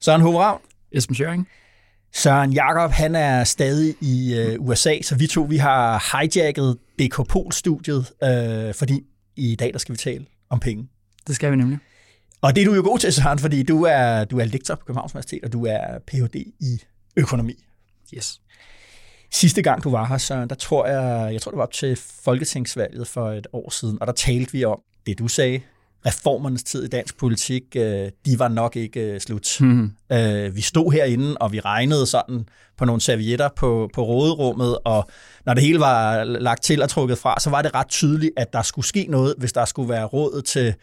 Søren Hoveravn. Esben Schøring. Søren Jakob, han er stadig i øh, USA, så vi to vi har hijacket BK Pol-studiet, øh, fordi i dag der skal vi tale om penge. Det skal vi nemlig. Og det er du jo god til, Søren, fordi du er, du er lektor på Københavns Universitet, og du er Ph.D. i økonomi. Yes. Sidste gang du var her, Søren, der tror jeg, jeg tror det var op til Folketingsvalget for et år siden, og der talte vi om det, du sagde, reformernes tid i dansk politik, øh, de var nok ikke øh, slut. Mm. Øh, vi stod herinde, og vi regnede sådan på nogle servietter på, på råderummet, og når det hele var lagt til og trukket fra, så var det ret tydeligt, at der skulle ske noget, hvis der skulle være råd til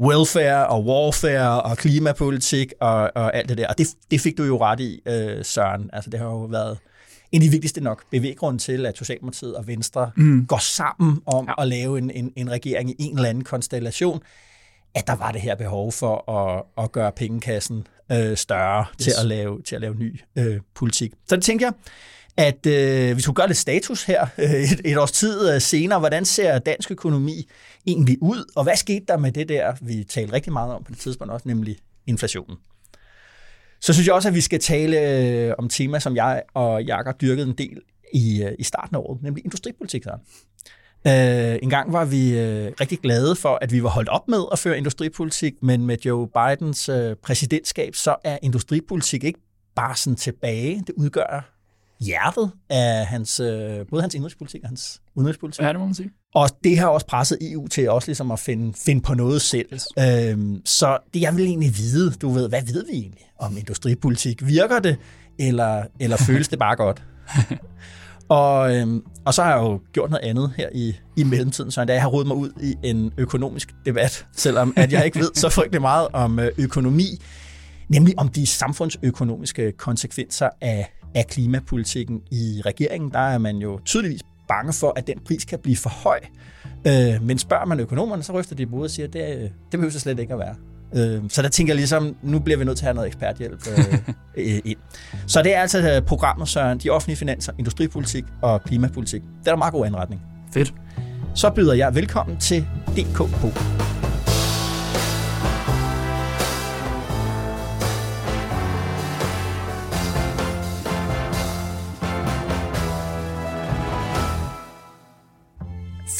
welfare og warfare og klimapolitik og, og alt det der. Og det, det fik du jo ret i, øh, Søren. Altså, det har jo været en af de vigtigste nok bevæggrunde til, at Socialdemokratiet og Venstre mm. går sammen om ja. at lave en, en, en regering i en eller anden konstellation, at der var det her behov for at, at gøre pengekassen øh, større yes. til, at lave, til at lave ny øh, politik. Så det tænker jeg, at øh, vi skulle gøre lidt status her øh, et, et års tid øh, senere. Hvordan ser dansk økonomi egentlig ud, og hvad skete der med det der, vi talte rigtig meget om på det tidspunkt også, nemlig inflationen? Så synes jeg også, at vi skal tale øh, om tema, som jeg og Jakob dyrkede en del i, øh, i starten af året, nemlig industripolitik. Øh, en gang var vi øh, rigtig glade for, at vi var holdt op med at føre industripolitik, men med Joe Bidens øh, præsidentskab, så er industripolitik ikke bare sådan tilbage. Det udgør hjertet af hans, øh, både hans indrigspolitik og hans udenrigspolitik. Ja, det må man sige. Og det har også presset EU til også ligesom at finde, finde på noget selv. Yes. Øhm, så det jeg vil egentlig vide, du ved, hvad ved vi egentlig om industripolitik? Virker det, eller, eller føles det bare godt? og, øhm, og så har jeg jo gjort noget andet her i, i mellemtiden, så jeg har rodet mig ud i en økonomisk debat, selvom at jeg ikke ved så frygtelig meget om øh, økonomi, nemlig om de samfundsøkonomiske konsekvenser af, af klimapolitikken i regeringen. Der er man jo tydeligvis bange for, at den pris kan blive for høj. Øh, men spørger man økonomerne, så ryster de på og siger, at det, øh, det behøver så slet ikke at være. Øh, så der tænker jeg ligesom, nu bliver vi nødt til at have noget eksperthjælp øh, ind. Så det er altså øh, programmet, Søren, de offentlige finanser, industripolitik og klimapolitik. Det er der meget god anretning. Fedt. Så byder jeg velkommen til DKP.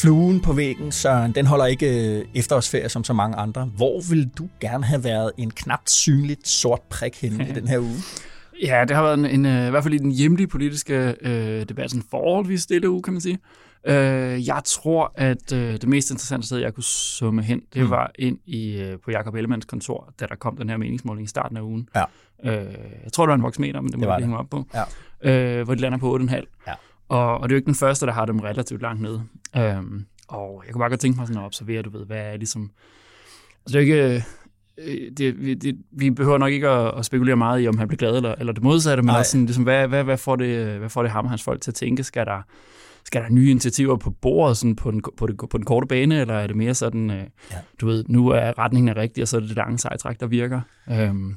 Fluen på væggen, Søren, den holder ikke øh, efterårsferie som så mange andre. Hvor vil du gerne have været en knapt synligt sort prik henne i den her uge? Ja, det har været en, en, øh, i hvert fald i den hjemlige politiske øh, debat, sådan forholdsvis stille uge, kan man sige. Øh, jeg tror, at øh, det mest interessante sted, jeg kunne summe hen, det mm. var ind i, øh, på Jakob Ellemanns kontor, da der kom den her meningsmåling i starten af ugen. Ja. Øh, jeg tror, det var en voksmeter, men det må jeg hænge op på. Ja. Øh, hvor de lander på 8,5. Ja. Og, og det er jo ikke den første, der har dem relativt langt nede. Øhm, og jeg kunne bare godt tænke mig sådan at observere, du ved, hvad er ligesom... Altså det er ikke... Øh, det, det, vi behøver nok ikke at, at spekulere meget i, om han bliver glad eller, eller det modsatte, men også sådan, ligesom, hvad, hvad, hvad, får det, hvad får det ham og hans folk til at tænke? Skal der, skal der nye initiativer på bordet sådan på, den, på, det, på den korte bane, eller er det mere sådan, øh, ja. du ved, nu er retningen er rigtig, og så er det det lange sejtræk, der virker? Øhm,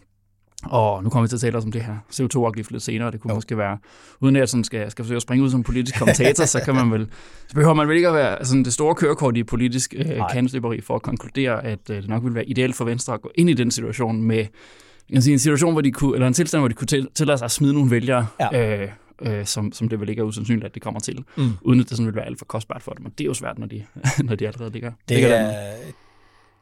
og nu kommer vi til at tale os om det her CO2-afgift lidt senere. Det kunne jo. måske være, uden at jeg sådan skal, skal forsøge at springe ud som politisk kommentator, så kan man vel, så behøver man vel ikke at være sådan det store kørekort i politisk øh, kansløberi for at konkludere, at øh, det nok ville være ideelt for Venstre at gå ind i den situation med jeg sige, en situation, hvor de kunne, eller en tilstand, hvor de kunne til, tillade sig at smide nogle vælgere, ja. øh, øh, som, som det vel ikke er usandsynligt, at det kommer til, mm. uden at det sådan vil være alt for kostbart for dem. Og det er jo svært, når de, når de allerede ligger. Det ligger er,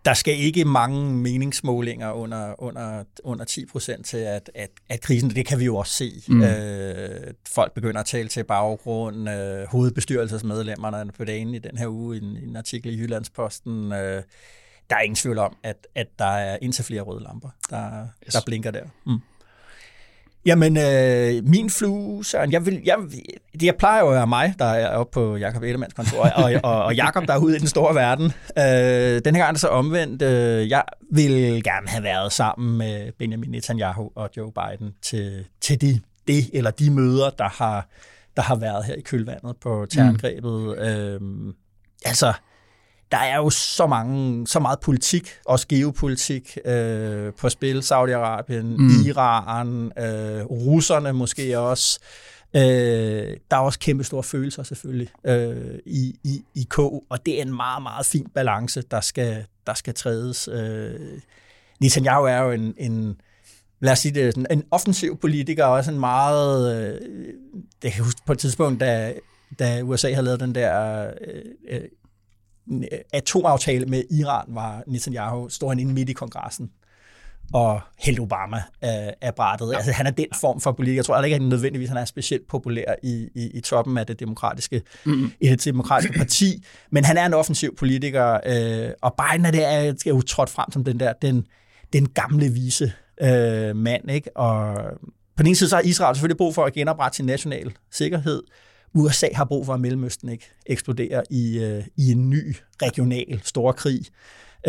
der skal ikke mange meningsmålinger under, under, under 10 procent til, at, at, at krisen, det kan vi jo også se. Mm. Øh, folk begynder at tale til baggrund. Øh, hovedbestyrelsesmedlemmerne på dagen i den her uge, i en, en artikel i Jyllandsposten. Øh, der er ingen tvivl om, at, at der er indtil flere røde lamper, der, yes. der blinker der. Mm. Jamen, øh, min flue, Søren, jeg, vil, jeg, det jeg plejer jo at være mig, der er oppe på Jakob Ellemanns kontor, og, og, og Jakob der er ude i den store verden. Øh, den her gang er det så omvendt. Øh, jeg vil gerne have været sammen med Benjamin Netanyahu og Joe Biden til, til de, det eller de møder, der har, der har været her i kølvandet på terrorangrebet. Mm. Øh, altså, der er jo så mange, så meget politik, også geopolitik øh, på spil. Saudi-Arabien, mm. Iran, øh, russerne måske også. Øh, der er også kæmpe store følelser selvfølgelig øh, i, i, i K, og det er en meget, meget fin balance, der skal, der skal trædes. Øh, Netanyahu er jo en, en lad os sige det, sådan, en offensiv politiker, og også en meget, øh, det kan jeg huske på et tidspunkt, da, da USA havde lavet den der øh, øh atomaftale med Iran, var Netanyahu, stod han inde midt i kongressen og hældte Obama af, af brættet. Ja. Altså, han er den form for politiker. Jeg tror aldrig ikke, at han nødvendigvis han er specielt populær i, i, i toppen af det demokratiske, mm. i det demokratiske parti, men han er en offensiv politiker, øh, og Biden er, det, er, er jo trådt frem som den der, den, den gamle vise øh, mand, ikke? Og på den ene side så har Israel selvfølgelig brug for at genoprette sin national sikkerhed, USA har brug for, at Mellemøsten ikke eksploderer i, øh, i en ny regional storkrig.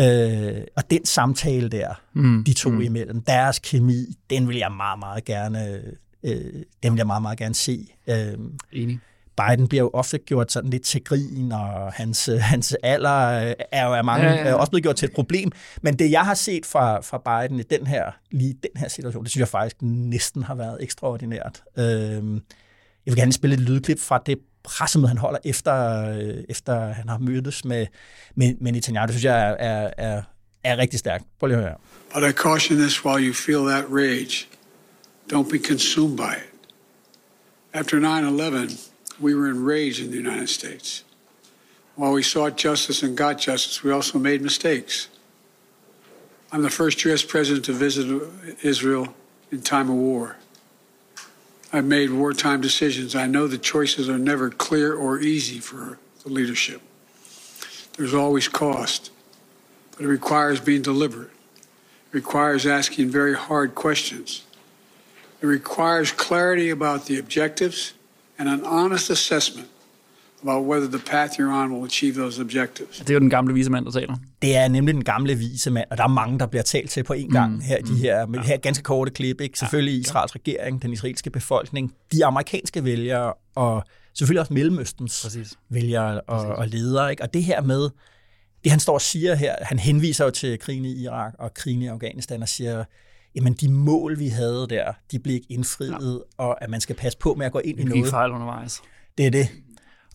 Øh, og den samtale der, mm. de to mm. imellem, deres kemi, den vil jeg meget, meget gerne, øh, den vil jeg meget, meget gerne se. Øh, Enig. Biden bliver jo ofte gjort sådan lidt til grin, og hans, hans alder er jo af mange ja, ja, ja. også blevet gjort til et problem. Men det, jeg har set fra, fra Biden i den her, lige den her situation, det synes jeg faktisk næsten har været ekstraordinært. Øh, jeg vil gerne spille et lydklip fra det pressemøde, han holder efter, øh, efter han har mødtes med, med, med Netanyahu. Det synes jeg er, er, er, er rigtig stærkt. Prøv lige at høre. But I caution this while you feel that rage. Don't be consumed by it. After 9-11, we were enraged in the United States. While we sought justice and got justice, we also made mistakes. I'm the first U.S. president to visit Israel in time of war. I've made wartime decisions. I know the choices are never clear or easy for the leadership. There's always cost, but it requires being deliberate. It requires asking very hard questions. It requires clarity about the objectives and an honest assessment about whether the path you're on will achieve those objectives. Det er jo den gamle visemand, der taler. Det er nemlig den gamle visemand, og der er mange, der bliver talt til på en gang mm, her, de mm, her, med ja. her ganske korte klip. Ikke? Selvfølgelig ja, Israels regering, den israelske befolkning, de amerikanske vælgere, og selvfølgelig også Mellemøstens Præcis. vælgere og, og ledere. Ikke? Og det her med, det han står og siger her, han henviser jo til krigen i Irak og krigen i Afghanistan og siger, jamen de mål, vi havde der, de blev ikke indfriet, ja. og at man skal passe på med at gå ind i noget. fejl undervejs. Det er det.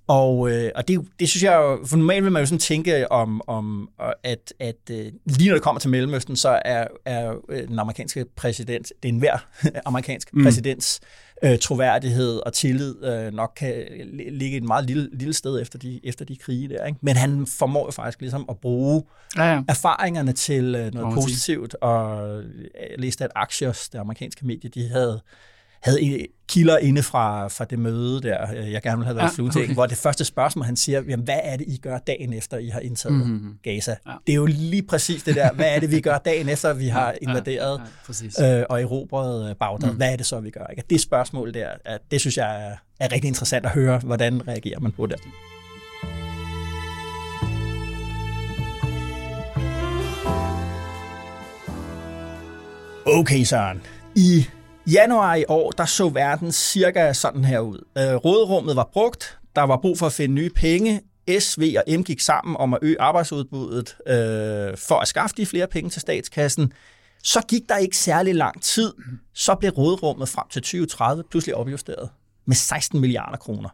Og, øh, og det, det synes jeg jo, for normalt vil man jo sådan tænke om, om at, at øh, lige når det kommer til Mellemøsten, så er, er øh, den amerikanske præsident, det er enhver amerikansk mm. præsidents øh, troværdighed og tillid øh, nok kan ligge et meget lille, lille sted efter de, efter de krige der. Ikke? Men han formår jo faktisk ligesom at bruge ja, ja. erfaringerne til øh, noget positivt, og jeg læste, at Axios, det amerikanske medie, de havde havde kilder inde fra, fra det møde der, øh, jeg gerne ville have været ja, okay. hvor det første spørgsmål, han siger, jamen, hvad er det, I gør dagen efter, I har indtaget mm-hmm. Gaza? Ja. Det er jo lige præcis det der, hvad er det, vi gør dagen efter, vi har invaderet ja, ja, øh, og erobret øh, Bagdad? Mm. Hvad er det så, vi gør? Ikke? Det spørgsmål der, det synes jeg er, er rigtig interessant at høre, hvordan reagerer man på det. Okay, Søren. I januar i år, der så verden cirka sådan her ud. Øh, råderummet var brugt, der var brug for at finde nye penge, SV og M gik sammen om at øge arbejdsudbuddet øh, for at skaffe de flere penge til statskassen. Så gik der ikke særlig lang tid, så blev råderummet frem til 2030 pludselig opjusteret med 16 milliarder kroner.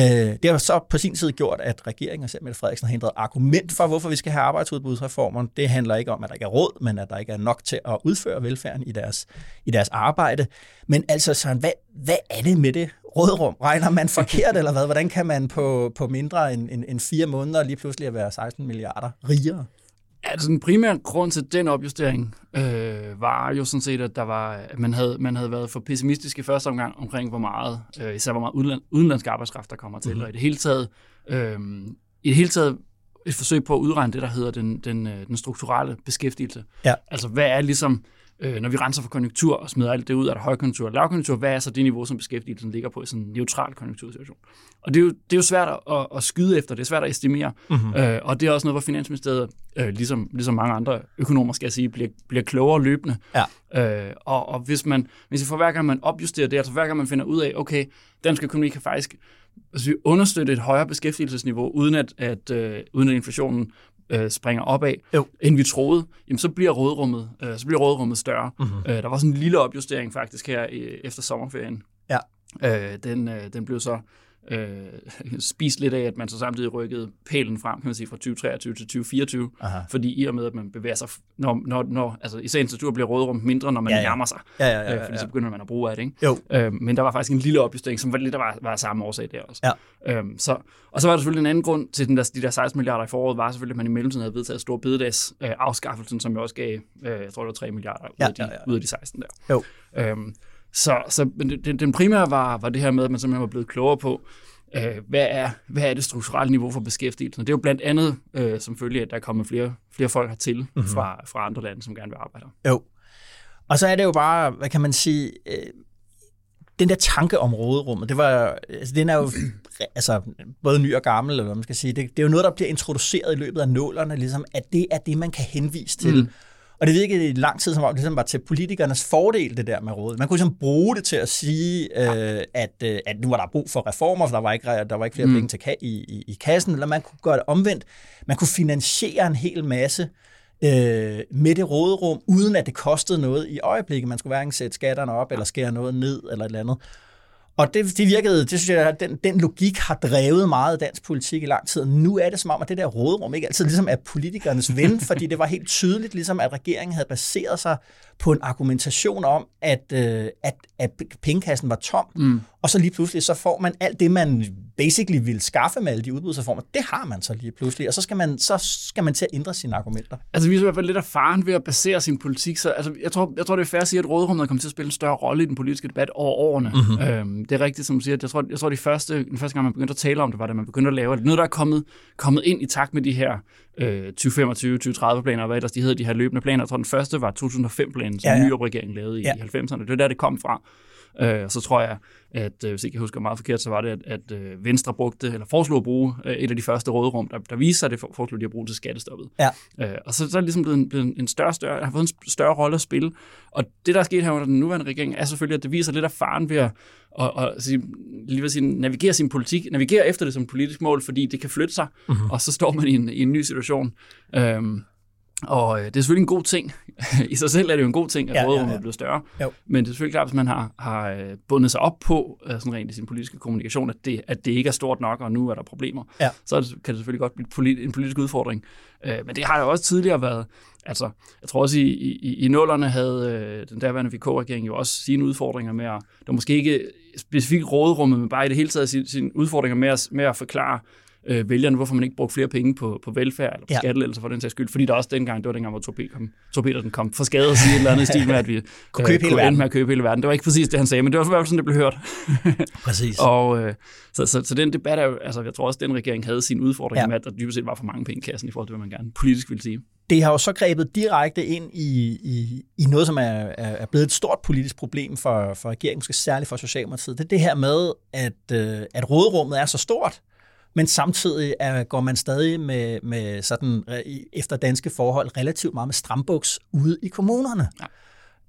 Øh, det har så på sin side gjort, at regeringen og selv Mette Frederiksen har hindret argument for, hvorfor vi skal have arbejdsudbudsreformer. Det handler ikke om, at der ikke er råd, men at der ikke er nok til at udføre velfærden i deres, i deres arbejde. Men altså, Søren, hvad, hvad er det med det rådrum? Regner man forkert, eller hvad? Hvordan kan man på, på mindre end, end, end fire måneder lige pludselig være 16 milliarder rigere? Altså den primære grund til den opjustering øh, var jo sådan set, at der var, at man havde, man havde været for pessimistisk i første omgang omkring, hvor meget, øh, især hvor meget udenland, udenlandsk arbejdskraft, der kommer til. Mm-hmm. Og i det hele taget, øh, i det hele taget et forsøg på at udregne det, der hedder den, den, øh, den strukturelle beskæftigelse. Ja. Altså hvad er ligesom øh, når vi renser for konjunktur og smider alt det ud, er der højkonjunktur og lavkonjunktur, hvad er så det niveau, som beskæftigelsen ligger på i sådan en neutral konjunktursituation? Og det er jo, det er jo svært at, at skyde efter, det er svært at estimere, mm-hmm. øh, og det er også noget, hvor Finansministeriet, øh, ligesom, ligesom mange andre økonomer, skal jeg sige, bliver, bliver klogere løbende. Ja. Øh, og, og hvis man, hvis for hver gang man opjusterer det, altså hver gang man finder ud af, okay, dansk økonomi kan faktisk altså, vi understøtte et højere beskæftigelsesniveau, uden at, at, øh, uden at inflationen øh, springer opad, jo. end vi troede, jamen så bliver rådrummet, øh, så bliver rådrummet større. Mm-hmm. Øh, der var sådan en lille opjustering faktisk her i, efter sommerferien. Ja. Øh, den, øh, den blev så øh, spist lidt af, at man så samtidig rykkede pælen frem, kan man sige, fra 2023 til 2024, Aha. fordi i og med, at man bevæger sig, når, når, når altså i sagens natur bliver rådrum mindre, når man ja, ja. nærmer sig, ja, ja, ja, ja, øh, fordi så begynder man at bruge af det, ikke? Jo. Øh, men der var faktisk en lille opjustering, som var lidt der var, var samme årsag der også. Ja. Øh, så, og så var der selvfølgelig en anden grund til den der, de der 16 milliarder i foråret, var selvfølgelig, at man i mellemtiden havde vedtaget stor bededags øh, afskaffelsen, som jo også gav, øh, jeg tror det var 3 milliarder ja, ud, af de, ja, ja. ud af de 16 der. Jo. Øh, så, så den, den primære var, var det her med, at man simpelthen var blevet klogere på, øh, hvad, er, hvad er det strukturelle niveau for beskæftigelsen? Det er jo blandt andet øh, som følge af, at der er kommet flere, flere folk hertil mm-hmm. fra, fra andre lande, som gerne vil arbejde. Jo. Og så er det jo bare, hvad kan man sige, øh, den der tanke om råderummet, det var, altså, den er jo altså, både ny og gammel, eller hvad man skal sige. Det, det er jo noget, der bliver introduceret i løbet af nålerne, ligesom, at det er det, man kan henvise til. Mm og det virkede i lang tid, som om det ligesom var til politikernes fordel, det der med rådet. Man kunne ligesom bruge det til at sige, øh, at, øh, at nu var der brug for reformer, for der var ikke, der var ikke flere mm. penge til ka- i, i, i kassen, eller man kunne gøre det omvendt. Man kunne finansiere en hel masse øh, med det råderum, uden at det kostede noget i øjeblikket. Man skulle hverken sætte skatterne op, eller skære noget ned, eller et eller andet. Og det, det virkede, det synes jeg, at den, den logik har drevet meget dansk politik i lang tid. Nu er det som om, at det der rådrum ikke altid ligesom er politikernes ven, fordi det var helt tydeligt, ligesom at regeringen havde baseret sig på en argumentation om, at, øh, at, at pengekassen var tom, mm. Og så lige pludselig så får man alt det, man basically ville skaffe med alle de udbudsreformer, det har man så lige pludselig, og så skal man, så skal man til at ændre sine argumenter. Altså vi er i hvert fald lidt erfaren ved at basere sin politik, så altså, jeg, tror, jeg tror, det er fair at sige, at rådrummet kommer til at spille en større rolle i den politiske debat over årene. Mm-hmm. Øhm, det er rigtigt, som du siger, jeg tror, jeg tror det første, den første gang, man begyndte at tale om det, var da man begyndte at lave det. Noget, der er kommet, kommet ind i takt med de her øh, 2025-2030 planer, og hvad ellers de hedder, de her løbende planer. Jeg tror, den første var 2005-planen, som ja, ja. Nyrup-regeringen lavede i ja. 90'erne. Det er der, det kom fra. Øh, så tror jeg, at øh, hvis ikke jeg husker meget forkert, så var det, at, at øh, Venstre brugte, eller foreslog at bruge øh, et af de første råderum, der, der viser sig, at det foreslog de at bruge til skattestoppet. Ja. Øh, og så, så er det ligesom blevet en, blevet en større, større, har fået en større rolle at spille. Og det, der er sket her under den nuværende regering, er selvfølgelig, at det viser lidt af faren ved at og, og sige, lige vil sige, navigere sin politik, navigere efter det som politisk mål, fordi det kan flytte sig, uh-huh. og så står man i en, i en ny situation. Øhm, og øh, det er selvfølgelig en god ting. I sig selv er det jo en god ting, at ja, rådrummet ja, ja. er blevet større. Jo. Men det er selvfølgelig klart, hvis man har, har øh, bundet sig op på, øh, sådan rent i sin politiske kommunikation, at det, at det ikke er stort nok, og nu er der problemer, ja. så kan det selvfølgelig godt blive en politisk udfordring. Men det har jo også tidligere været, altså, jeg tror også i, i, i nullerne havde den derværende VK-regering jo også sine udfordringer med at, der måske ikke specifikt rådrummet, men bare i det hele taget sine, sine udfordringer med at, med at forklare, øh, vælgerne, hvorfor man ikke brugte flere penge på, på velfærd eller på ja. skattelettelser for den sags skyld. Fordi der også dengang, det var dengang, hvor Thor, kom, Thor Petersen kom for skade og sige et eller andet stil med, at vi kunne, købe øh, kunne med at købe hele verden. Det var ikke præcis det, han sagde, men det var i hvert fald sådan, det blev hørt. præcis. og, øh, så, så, så, den debat er jo, altså jeg tror også, at den regering havde sin udfordring ja. med, at der dybest set var for mange penge i kassen i forhold til, hvad man gerne politisk ville sige. Det har jo så grebet direkte ind i, i, i noget, som er, er blevet et stort politisk problem for, for regeringen, måske særligt for Socialdemokratiet. Det er det her med, at, øh, at rådrummet er så stort, men samtidig er, går man stadig med, med sådan, efter danske forhold relativt meget med strambuks ude i kommunerne. Ja.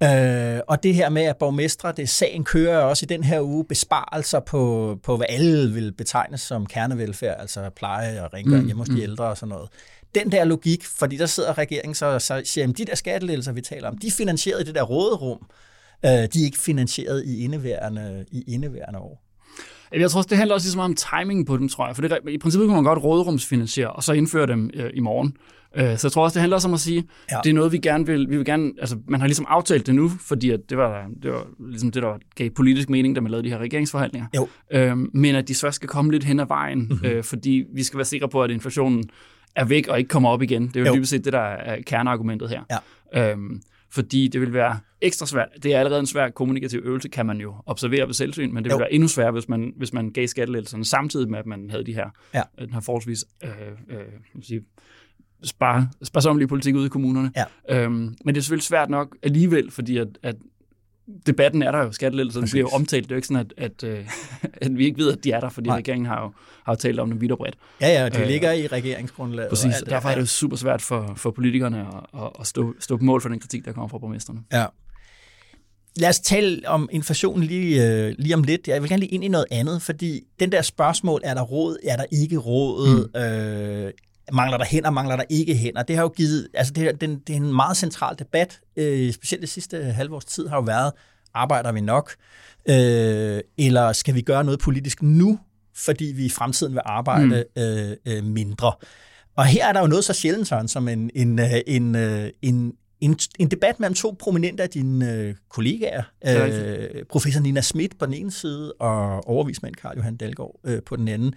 Øh, og det her med, at borgmestre, det sagen kører også i den her uge besparelser på, på hvad alle vil betegnes som kernevelfærd, altså pleje og rengøring mm, hjemme hos de mm. ældre og sådan noget. Den der logik, fordi der sidder regeringen så og siger, at de der skattelettelser, vi taler om, de er finansieret i det der råderum. Øh, de er ikke finansieret i indeværende, i indeværende år. Jeg tror også, det handler også lige så meget om timing på dem, tror jeg. For det, i princippet kan man godt råderumsfinansiere, og så indføre dem øh, i morgen. Øh, så jeg tror også, det handler også om at sige, ja. det er noget, vi gerne vil, vi vil gerne, altså man har ligesom aftalt det nu, fordi at det, var, det var ligesom det, der gav politisk mening, da man lavede de her regeringsforhandlinger. Jo. Øh, men at de så skal komme lidt hen ad vejen, mm-hmm. øh, fordi vi skal være sikre på, at inflationen er væk og ikke kommer op igen. Det er jo, jo. dybest set det, der er kerneargumentet her. Ja. Øhm, fordi det vil være ekstra svært. Det er allerede en svær kommunikativ øvelse, kan man jo observere ved selvsyn, men det vil jo. være endnu sværere, hvis man, hvis man gav skattelettelserne samtidig med, at man havde de her, ja. den her forholdsvis øh, øh, sige, spare, sparsomlige politik ude i kommunerne. Ja. Øhm, men det er selvfølgelig svært nok alligevel, fordi at, at debatten er der jo, skattelettelser, den bliver jo omtalt. Det er jo ikke sådan, at, at, øh, at vi ikke ved, at de er der, fordi Nej. Regeringen har jo, har jo talt om dem vidt og bredt. Ja, ja, de Øh, ligger i regeringsgrundlaget. Præcis, og derfor er det jo super svært for, for politikerne at, at, stå, stå på mål for den kritik, der kommer fra borgmesterne. Ja. Lad os tale om inflation lige, øh, lige om lidt. Jeg vil gerne lige ind i noget andet, fordi den der spørgsmål, er der råd, er der ikke råd, mm. øh, mangler der hænder, mangler der ikke hænder, det har jo givet, altså det, er- den, det er en meget central debat, øh, specielt det sidste halvårs tid har jo været, arbejder vi nok, øh, eller skal vi gøre noget politisk nu, fordi vi i fremtiden vil arbejde mm. øh, øh, mindre. Og her er der jo noget så sjældent, Søren, som en, en, øh, en, øh, en, en, en debat mellem to prominente af dine øh, kollegaer. er Øh, professor Nina Schmidt på den ene side, og overvismand Karl Johan Dalgaard øh, på den anden.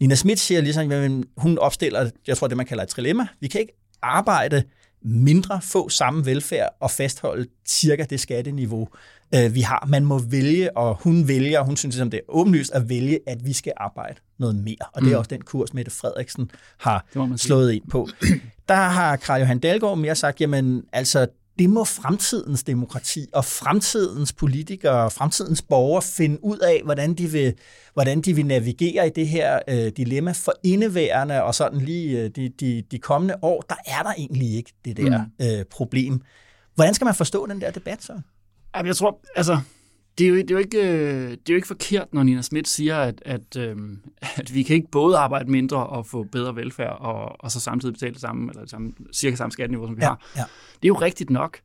Nina Schmidt siger ligesom, at hun opstiller, jeg tror det man kalder et trilemma. Vi kan ikke arbejde mindre, få samme velfærd og fastholde cirka det skatteniveau, øh, vi har. Man må vælge, og hun vælger, og hun synes, ligesom, det er åbenlyst at vælge, at vi skal arbejde noget mere. Og det er Mm. også den kurs, Mette Frederiksen har slået ind på. Der har Karl Johan Dalgaard mere sagt, jamen altså, det må fremtidens demokrati og fremtidens politikere og fremtidens borgere finde ud af, hvordan de vil, hvordan de vil navigere i det her øh, dilemma for indeværende og sådan lige øh, de, de, de kommende år. Der er der egentlig ikke det der mm. øh, problem. Hvordan skal man forstå den der debat så? Jamen, jeg tror, altså, det er, jo, det, er jo ikke, øh, det er jo ikke forkert, når Nina Schmidt siger, at, at, øhm, at vi kan ikke både arbejde mindre og få bedre velfærd, og, og så samtidig betale det samme, eller samme, cirka samme skatteniveau, som vi har. ja. Det er jo rigtigt nok.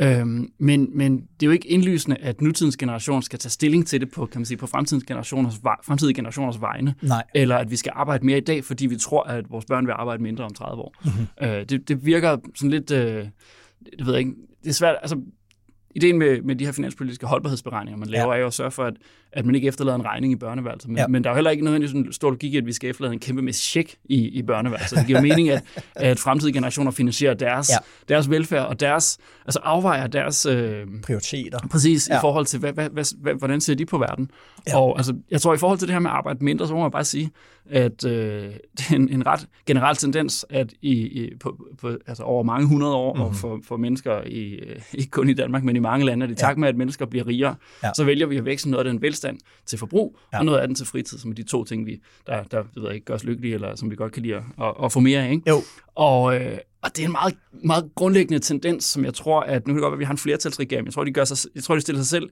Øhm, men, men det er jo ikke indlysende, at nutidens generation skal tage stilling til det på, kan man sige, på fremtidens generationers, fremtidige generationers vegne. Nej. Eller at vi skal arbejde mere i dag, fordi vi tror, at vores børn vil arbejde mindre om 30 år. Mm-hmm. Øh, det, det virker sådan lidt... Øh, det ved jeg ikke. Det er svært... Altså, ideen med, med de her finanspolitiske holdbarhedsberegninger, man laver, Ja. er jo at sørge for, at, at man ikke efterlader en regning i børneværelset. Men, Ja. men der er jo heller ikke nødvendigvis en stor logik i, at vi skal efterlade en kæmpe med check i, i børneværelset. Det giver mening, at, at fremtidige generationer finansierer deres, Ja. deres velfærd og deres, altså afvejer deres... Øh, Prioriteter. Præcis, Ja. i forhold til, hvad, hvad, hvad, hvordan ser de på verden? Ja. Og altså, jeg tror, i forhold til det her med at arbejde mindre, så må man bare sige, at øh, det er en, en ret generel tendens, at i, i, på, på, altså over mange hundrede år, mm. og for, for mennesker, i, øh, ikke kun i Danmark, men i mange lande, at i takt med, at mennesker bliver rigere, Ja. ja. så vælger vi at veksle noget af den velstand til forbrug, Ja. ja. og noget af den til fritid, som er de to ting, vi, der, der ved jeg ikke, gør os lykkelige, eller som vi godt kan lide at, at, at få mere af. Ikke? Jo. Og, øh, og det er en meget, meget grundlæggende tendens, som jeg tror, at nu kan det godt være, at vi har en flertalsregering. Jeg tror, de, gør sig, jeg tror, de stiller sig selv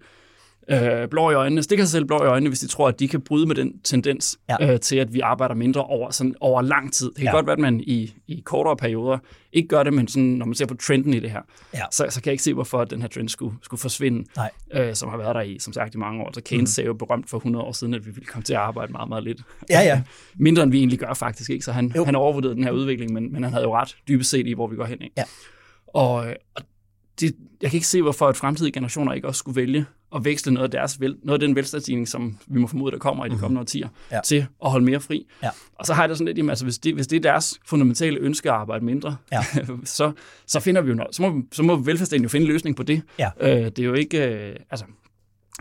øh, blå i øjnene, stikker sig selv blå i øjnene, hvis de tror, at de kan bryde med den tendens Ja. øh, til, at vi arbejder mindre over, sådan, over lang tid. Det kan Ja. godt være, at man i, i kortere perioder ikke gør det, men sådan, når man ser på trenden i det her, Ja. så, så kan jeg ikke se, hvorfor den her trend skulle, skulle forsvinde, Nej. øh, som har været der i, som sagt, i mange år. Så Keynes mm. sagde jo berømt for 100 år siden, at vi ville komme til at arbejde meget, meget lidt. Ja, ja. Mindre end vi egentlig gør faktisk, ikke? Så han, Jo. han overvurderede den her udvikling, men, men han havde jo ret dybest set i, hvor vi går hen. Ikke? Ja. Og, og det, jeg kan ikke se, hvorfor et fremtidige generationer ikke også skulle vælge at veksle noget af, deres vel, noget af den velstandsstigning, som vi må formode, der kommer i de kommende årtier, Mhm. Ja. til at holde mere fri. Ja. Og så har jeg det sådan lidt, jamen, altså, hvis, det, hvis det er deres fundamentale ønske at arbejde mindre, Ja. så, så finder vi jo noget. Så må, så må velfærdsstaten jo finde en løsning på det. Ja. Øh, det er jo ikke... Øh, altså,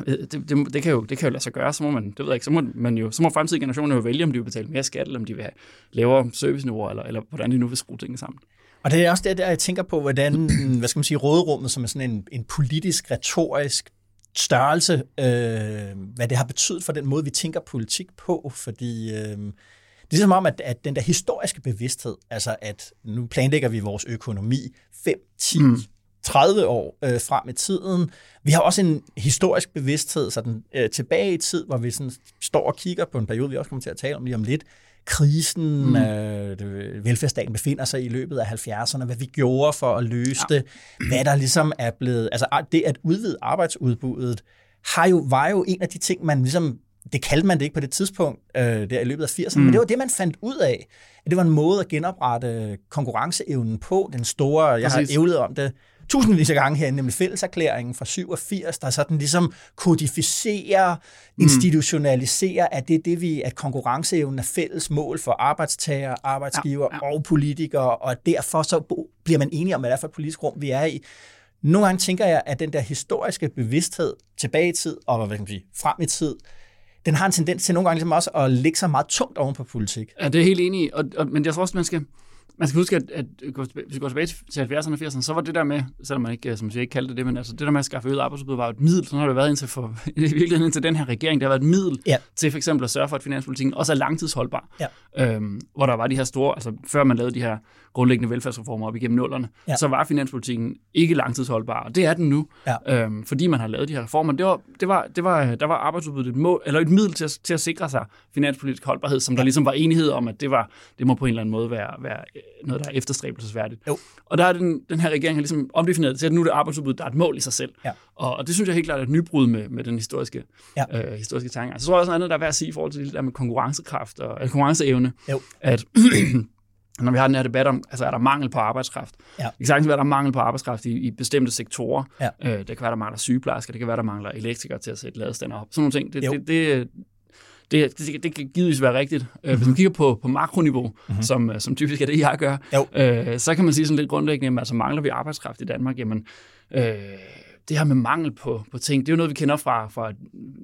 øh, det, det, det, kan jo, det kan jo lade sig gøre, så må man, det ved jeg ikke, så må, man jo, så må fremtidige generationer jo vælge, om de vil betale mere skat, eller om de vil have lavere serviceniveau, eller, eller hvordan de nu vil skrue tingene sammen. Og det er også det, der jeg tænker på, hvordan, hvad skal man sige, råderummet, som er sådan en, en politisk, retorisk størrelse, øh, hvad det har betydet for den måde, vi tænker politik på, fordi øh, det er ligesom om, at, at den der historiske bevidsthed, altså at nu planlægger vi vores økonomi 5, 10, mm. 30 år øh, frem i tiden. Vi har også en historisk bevidsthed sådan, øh, tilbage i tid, hvor vi sådan står og kigger på en periode, vi også kommer til at tale om lige om lidt, krisen, mm. øh, velfærdsstaten befinder sig i løbet af 70'erne, hvad vi gjorde for at løse ja. det, hvad der ligesom er blevet, altså det at udvide arbejdsudbuddet, har jo, var jo en af de ting, man ligesom, det kaldte man det ikke på det tidspunkt, øh, der i løbet af 80'erne, mm. men det var det, man fandt ud af, at det var en måde at genoprette konkurrenceevnen på, den store, jeg har ævlet om det, tusindvis af gange her, nemlig fælleserklæringen fra 87, der sådan ligesom kodificerer, institutionaliserer, at det er det, vi, at konkurrenceevnen er fælles mål for arbejdstager, arbejdsgiver ja, Ja, og politikere, og derfor så bliver man enige om, hvad det er for et politisk rum, vi er i. Nogle gange tænker jeg, at den der historiske bevidsthed tilbage i tid, og hvad kan man sige, frem i tid, den har en tendens til nogle gange ligesom også at lægge sig meget tungt oven på politik. Ja, det er helt enig i, og, og, men jeg tror også, man skal... man skal huske, at, at hvis vi går tilbage til 70'erne og 80'erne, så var det der med, selvom man ikke, som jeg ikke kaldte det, men altså det der med at skaffe øget arbejdsudbud var et middel, så har det været indtil, for, i virkeligheden indtil den her regering, det har været et middel Ja. til for eksempel at sørge for, at finanspolitikken også er langtidsholdbar. Ja. Øhm, hvor der var de her store, altså før man lavede de her grundlæggende velfærdsreformer op igennem nullerne, Ja. så var finanspolitikken ikke langtidsholdbar, og det er den nu, Ja. øhm, fordi man har lavet de her reformer. Det var, det var, det var, der var arbejdsudbuddet et, mål, eller et middel til at, til at sikre sig finanspolitisk holdbarhed, som der ligesom var enighed om, at det, var, det må på en eller anden måde være, være øh, noget, der er efterstræbelsesværdigt. Jo. Og der er den, den her regering har ligesom omdefineret det til, at nu er det arbejdsudbud, der er et mål i sig selv. Ja. Og, og det synes jeg helt klart er et nybrud med, med den historiske, Ja. øh, historiske tanke. Altså, så tror jeg også noget andet, der er værd at sige i forhold til det der med konkurrencekraft og eller konkurrenceevne, Jo. at når vi har den her debat om, altså er der mangel på arbejdskraft. Ja. Det kan sagtens være, at der er mangel på arbejdskraft i, i bestemte sektorer. Ja. Øh, det kan være, der mangler sygeplejersker, det kan være, der mangler elektrikere til at sætte ladestander op. Sådan nogle ting. Det, Jo. det, det, det, det, det kan givetvis være rigtigt. Mm-hmm. Mhm. Hvis man kigger på, på makroniveau, mm-hmm. som, øh, som typisk er det, jeg gør, Jo. øh, så kan man sige sådan lidt grundlæggende, jamen, altså mangler vi arbejdskraft i Danmark, jamen øh, det her med mangel på, på ting, det er jo noget, vi kender fra, fra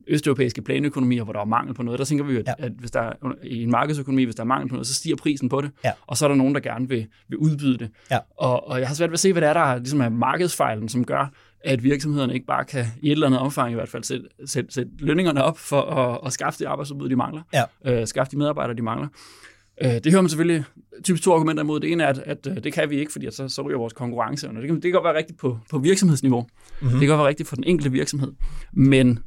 østeuropæiske planøkonomier, hvor der er mangel på noget. Der tænker vi jo, at, ja. at hvis der er, i en markedsøkonomi, hvis der er mangel på noget, så stiger prisen på det, Ja. og så er der nogen, der gerne vil, vil udbyde det. Ja. Og, og jeg har svært ved at se, hvad det er, der ligesom er markedsfejlen, som gør, at virksomhederne ikke bare kan, i et eller andet omfang i hvert fald, sætte, sætte, sætte lønningerne op for at, at skaffe det arbejdsudbud, de mangler. Ja. Øh, skaffe de medarbejdere, de mangler. Øh, det hører man selvfølgelig typisk to argumenter imod. Det ene er, at, at øh, det kan vi ikke, fordi så, så ryger vores konkurrenceevne. Det kan, det kan godt være rigtigt på, på virksomhedsniveau. Mm-hmm. Det kan godt være rigtigt for den enkelte virksomhed. Men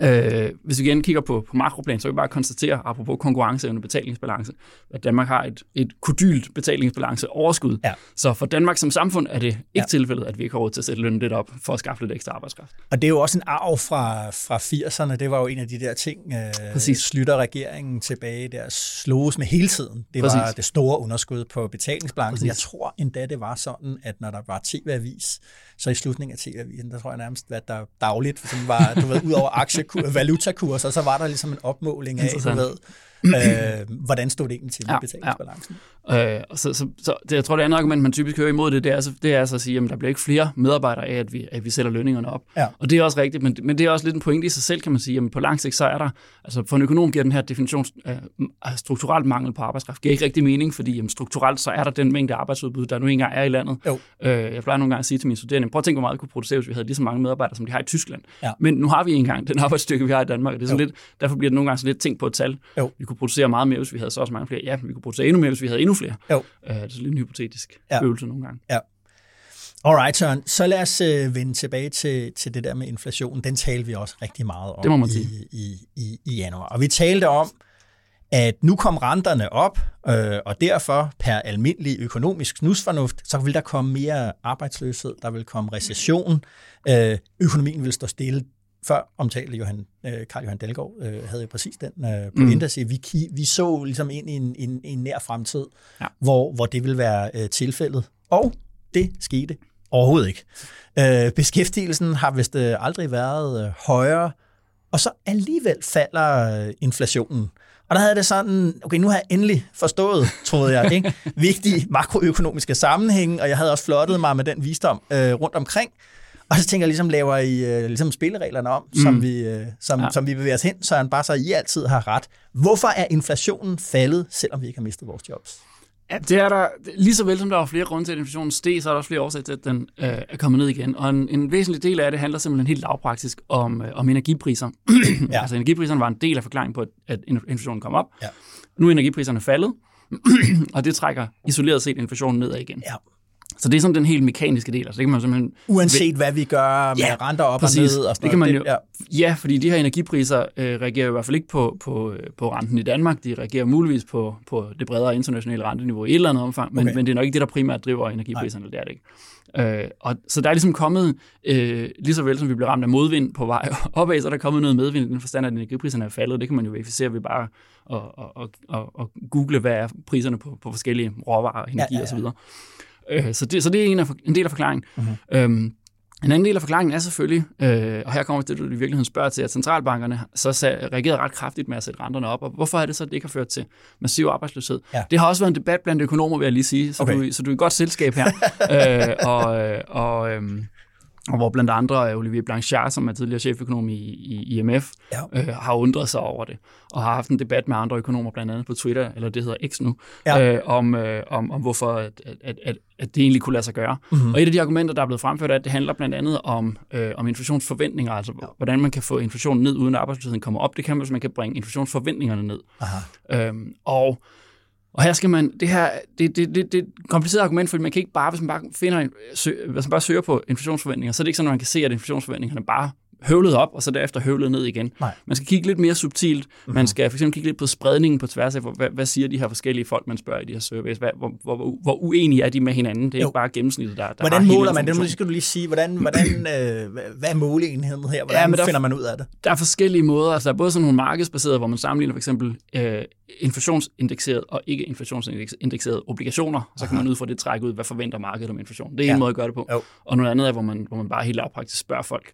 øh, hvis vi igen kigger på, på makroplan, så kan vi bare konstatere, apropos konkurrenceevne og betalingsbalance, at Danmark har et, et kodylt betalingsbalance overskud. Ja. Så for Danmark som samfund er det ikke Ja. tilfældet, at vi ikke har råd til at sætte lønnen lidt op for at skaffe lidt ekstra arbejdskraft. Og det er jo også en arv fra, fra 80'erne. Det var jo en af de der ting, øh, Præcis. slutter regeringen tilbage der sloges med hele tiden. Det var Præcis. det store underskud på betalingsbalancen. Jeg Præcis. tror endda, det var sådan, at når der var tv-avis, så i slutningen af tv-avisen, der tror jeg nærmest, at der dagligt, for sådan var, du ved, ud over aktiekur, valutakurser, så var der ligesom en opmåling af, du ved, øh, hvordan stod det egentlig til Ja, betalingsbalancen. Øh, og så, så, så det, jeg tror, det andet argument, man typisk hører imod det, det er, så, det er så at sige, at der bliver ikke flere medarbejdere af, at vi, at vi sætter lønningerne op. Ja. Og det er også rigtigt, men, men det er også lidt en pointe i sig selv, kan man sige. Jamen, på lang sigt, så er der, altså for en økonom giver den her definition af, af strukturelt mangel på arbejdskraft, giver ikke rigtig mening, fordi jamen, strukturelt, så er der den mængde arbejdsudbud, der nu engang er i landet. Jo. Øh, jeg plejer nogle gange at sige til mine studerende, prøv at tænke, hvor meget vi kunne producere, hvis vi havde lige så mange medarbejdere, som de har i Tyskland. Ja. Men nu har vi engang den arbejdsstyrke, vi har i Danmark, og det er sådan Jo. lidt, derfor bliver det nogle gange så lidt ting på et tal. Jo. Vi kunne producere meget mere, hvis vi havde så også mange flere. Ja, vi kunne producere endnu mere, hvis vi havde endnu flere. Jo. Øh, det er lidt en hypotetisk Ja. ja. øvelse nogle gange. Alright, Søren. Så lad os øh, vende tilbage til, til det der med inflation. Den talte vi også rigtig meget om Det må man i, i, i, i januar. Og vi talte om, at nu kom renterne op, øh, og derfor per almindelig økonomisk snusfornuft, så vil der komme mere arbejdsløshed, der vil komme recession, øh, økonomien vil stå stille. Før omtalte Johan, øh, Karl Johan Dalgaard øh, havde jo præcis den øh, pointe mm. at vi, ki- vi så ligesom ind i en, en, en nær fremtid, Ja. hvor, hvor det vil være øh, tilfældet. Og det skete overhovedet ikke. Øh, beskæftigelsen har vist øh, aldrig været øh, højere, og så alligevel falder øh, inflationen. Og der havde det sådan, okay, nu har jeg endelig forstået, troede jeg, ikke? vigtige makroøkonomiske sammenhænge, og jeg havde også flottet mig med den visdom øh, rundt omkring. Og så tænker jeg ligesom, laver I øh, ligesom spillereglerne om, mm. som, vi, øh, som, ja. Som vi bevæger os hen, så han bare så, I altid har ret. Hvorfor er inflationen faldet, selvom vi ikke har mistet vores jobs? Ja, det er der, lige så vel som der var flere grunde til, at inflationen steg, så er der også flere årsager til, at den øh, er kommet ned igen. Og en, en væsentlig del af det handler simpelthen helt lavpraktisk om, øh, om energipriser. Ja. Altså energipriserne var en del af forklaringen på, at, at inflationen kom op. Ja. Nu er energipriserne faldet, og det trækker isoleret set inflationen nedad igen. Ja. Så det er sådan den helt mekaniske del. Altså det kan man simpelthen Uanset hvad vi gør med Ja, renter op præcis. og ned og sådan Det kan man noget. jo- Ja, fordi de her energipriser øh, reagerer i hvert fald ikke på, på, på renten i Danmark. De reagerer muligvis på, på det bredere internationale renteniveau i et eller andet omfang, men, Okay. men det er nok ikke det, der primært driver energipriserne, det er det ikke. Øh, og, så der er ligesom kommet, øh, lige så vel som vi blev ramt af modvind på vej opad, så er der kommet noget medvind i den forstand, at energipriserne er faldet. Det kan man jo verificere ved bare at, at, at, at, at google, hvad er priserne på, på forskellige råvarer, energi Ja, ja, ja. osv. Øh, så, det, så det er en, af, en del af forklaringen. Mm-hmm. Øhm, en anden del af forklaringen er selvfølgelig, øh, og her kommer det, du i virkeligheden spørger til, at centralbankerne så sag, reagerede ret kraftigt med at sætte renterne op. Og hvorfor er det så, at det ikke har ført til massiv arbejdsløshed? Ja. Det har også været en debat blandt økonomer, vil jeg lige sige, så, Okay. du, så du er i godt selskab her. øh, og, øh, og, øhm, og hvor blandt andre Olivier Blanchard, som er tidligere cheføkonom i, i IMF, Ja. øh, har undret sig over det, og har haft en debat med andre økonomer, blandt andet på Twitter, eller det hedder X nu, Ja. øh, om, øh, om, om hvorfor at, at, at, at, det egentlig kunne lade sig gøre. Mhm. Mm-hmm. Og et af de argumenter, der er blevet fremført, er, at det handler blandt andet om, øh, om inflationsforventninger, altså ja. hvordan man kan få inflationen ned, uden at arbejdsløsheden kommer op. Det kan man, hvis man kan bringe inflationsforventningerne ned. Aha. Øhm, og, og her skal man, det her, det, det, det, det er et kompliceret argument, fordi man kan ikke bare, hvis man bare finder, sø, hvis man bare søger på inflationsforventninger, så er det ikke sådan, at man kan se, at inflationsforventningerne bare høvlet op, og så derefter høvlet ned igen. Nej. Man skal kigge lidt mere subtilt. Mm-hmm. Man skal for eksempel kigge lidt på spredningen på tværs af, hvad, hvad siger de her forskellige folk, man spørger i de her surveys, hvad, hvor, hvor, hvor, uenige er de med hinanden. Det er Jo. ikke bare gennemsnittet, der, der Hvordan måler man det? Nu skal du lige sige, hvordan, hvordan, øh, hvad- er måleenheden her? Hvordan Ja, men der- finder man ud af det? Der er forskellige måder. Altså, der er både sådan nogle markedsbaserede, hvor man sammenligner for eksempel øh, inflationsindekseret og ikke inflationsindekseret obligationer. Så kan man ud fra det trække ud, hvad forventer markedet om inflation. Det er Ja. en måde at gøre det på. Jo. Og noget andet er, hvor man, hvor man bare helt lavpraktisk spørger folk,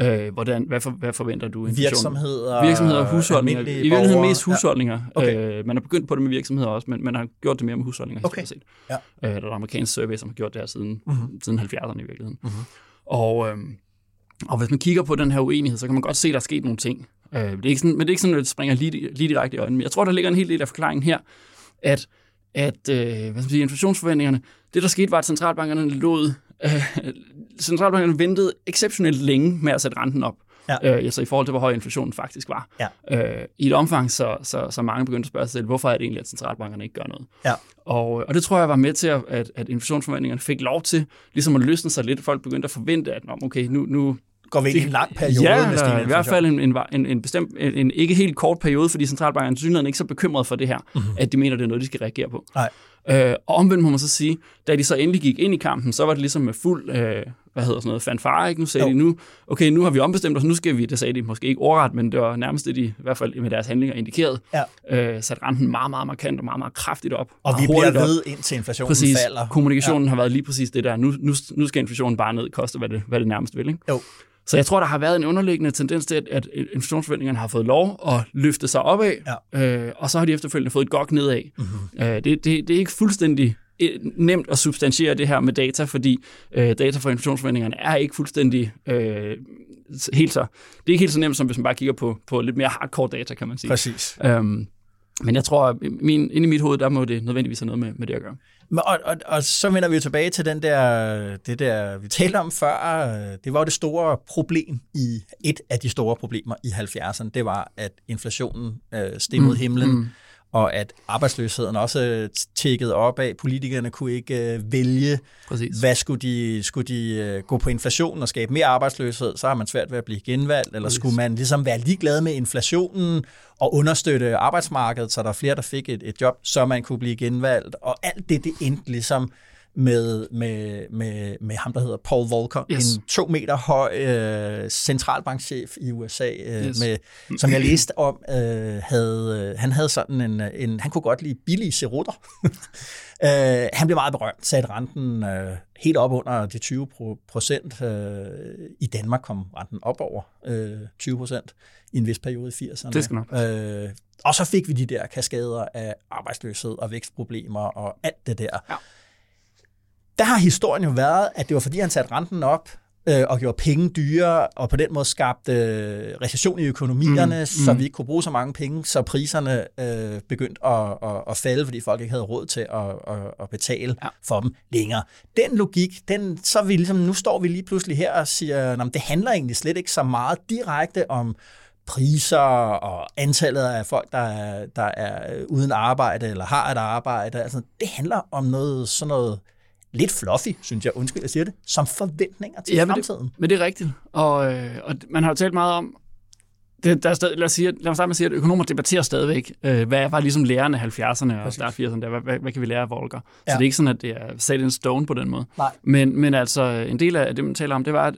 øh, hvordan, hvad, for, hvad forventer du inflation? Virksomheder, Virksomheder og husholdninger. I virkeligheden mest husholdninger. Ja. Okay. Øh, man har begyndt på det med virksomheder også, men man har gjort det mere med husholdninger. Okay. set. Ja. Øh, der er et amerikansk survey, som har gjort det her siden, Mhm. mm-hmm. siden 70'erne i virkeligheden. Mm-hmm. Og, øh, og hvis man kigger på den her uenighed, så kan man godt se, at der er sket nogle ting. Øh, det er ikke sådan, men det er ikke sådan, at det springer lige, lige direkte i øjnene. Men jeg tror, der ligger en hel del af forklaringen her, at, at øh, hvad skal man sige, inflationsforventningerne, det der skete var, at centralbankerne lod, øh, centralbankerne ventede exceptionelt længe med at sætte renten op. Ja. Øh, altså i forhold til, hvor høj inflationen faktisk var. Ja. Øh, I et omfang, så, så, så mange begyndte at spørge sig selv, hvorfor er det egentlig, at centralbankerne ikke gør noget? Ja. Og, og det tror jeg var med til, at, at, at inflationsforventningerne fik lov til ligesom at løsne sig lidt. Folk begyndte at forvente, at "Nå, okay, nu, nu Går vi ind i en lang periode ja, med stigende i hvert fald en, en, en, en bestemt, en, en ikke helt kort periode, fordi centralbankerne synligheden ikke så bekymret for det her, mm-hmm. at de mener, det er noget, de skal reagere på. Nej. Øh, og omvendt må man så sige, da de så endelig gik ind i kampen, så var det ligesom med fuld, øh, hvad hedder sådan noget, fanfare, ikke? Nu sagde Jo. de nu, okay, nu har vi ombestemt os, nu skal vi, det sagde de måske ikke ordret, men det var nærmest det, de i hvert fald med deres handlinger indikeret, Ja. øh, sat renten meget, meget markant og meget, meget kraftigt op. Og vi bliver op. ved, indtil inflationen Præcis. falder. Kommunikationen ja. har været lige præcis det der. Nu, nu, nu skal inflationen bare ned, koste hvad det, hvad det nærmest vil. Ikke? Jo. Så jeg tror, der har været en underliggende tendens til, at, at inflationsforventningerne har fået lov at løfte sig opad, Ja. øh, og så har de efterfølgende fået et gok nedad. Mhm. Mm-hmm. Øh, det, det, det er ikke fuldstændig nemt at substantiere det her med data, fordi øh, data for inflationsforventningerne er ikke fuldstændig øh, helt så... Det er ikke helt så nemt, som hvis man bare kigger på, på lidt mere hardcore data, kan man sige. Præcis. Øhm, men jeg tror, at min, inde i mit hoved, der må det nødvendigvis have noget med, med det at gøre. Men, og, og, og så vender vi jo tilbage til den der, det der, vi talte om før. Det var jo det store problem i, et af de store problemer i 70'erne, det var, at inflationen øh, steg mod himlen, mm. Og at arbejdsløsheden også tækkede op af. Politikerne kunne ikke øh, vælge, Præcis. hvad skulle de, skulle de øh, gå på inflation og skabe mere arbejdsløshed, så har man svært ved at blive genvalgt, eller Præcis. skulle man ligesom være ligeglad med inflationen og understøtte arbejdsmarkedet, så der er flere, der fik et, et job, så man kunne blive genvalgt, og alt det, det endte ligesom med, med, med, med ham, der hedder Paul Volcker, Yes. en to meter høj øh, centralbankchef i USA, øh, Yes. med, som jeg læste om, øh, havde, øh, han havde sådan en, en, han kunne godt lide billige cerutter. øh, han blev meget berømt, satte renten øh, helt op under de 20 pro- procent. Øh, I Danmark kom renten op over øh, 20 procent i en vis periode i 80'erne. Det skal nok Øh, og så fik vi de der kaskader af arbejdsløshed og vækstproblemer og alt det der. Ja. Der har historien jo været, at det var fordi, han satte renten op øh, og gjorde penge dyre, og på den måde skabte øh, recession i økonomierne, mm, mm. så vi ikke kunne bruge så mange penge, så priserne øh, begyndte at, at, at falde, fordi folk ikke havde råd til at, at, at betale Ja. for dem længere. Den logik, den, så vi ligesom, nu står vi lige pludselig her og siger, at det handler egentlig slet ikke så meget direkte om priser og antallet af folk, der er, der er uden arbejde eller har et arbejde. Altså, det handler om noget sådan noget lidt fluffy, synes jeg, undskyld, jeg siger det, som forventninger til Ja, men det- fremtiden. Men det er rigtigt. Og, øh, og man har jo talt meget om, det, der er stadig, lad, os sige, lad os starte med at sige, at økonomer debatterer stadigvæk, øh, hvad var ligesom lærerne af 70'erne og start 80'erne, der, hvad, hvad, hvad, kan vi lære af Volker? Så Ja. det er ikke sådan, at det er sat in stone på den måde. Nej. Men, men altså, en del af det, man taler om, det var, at,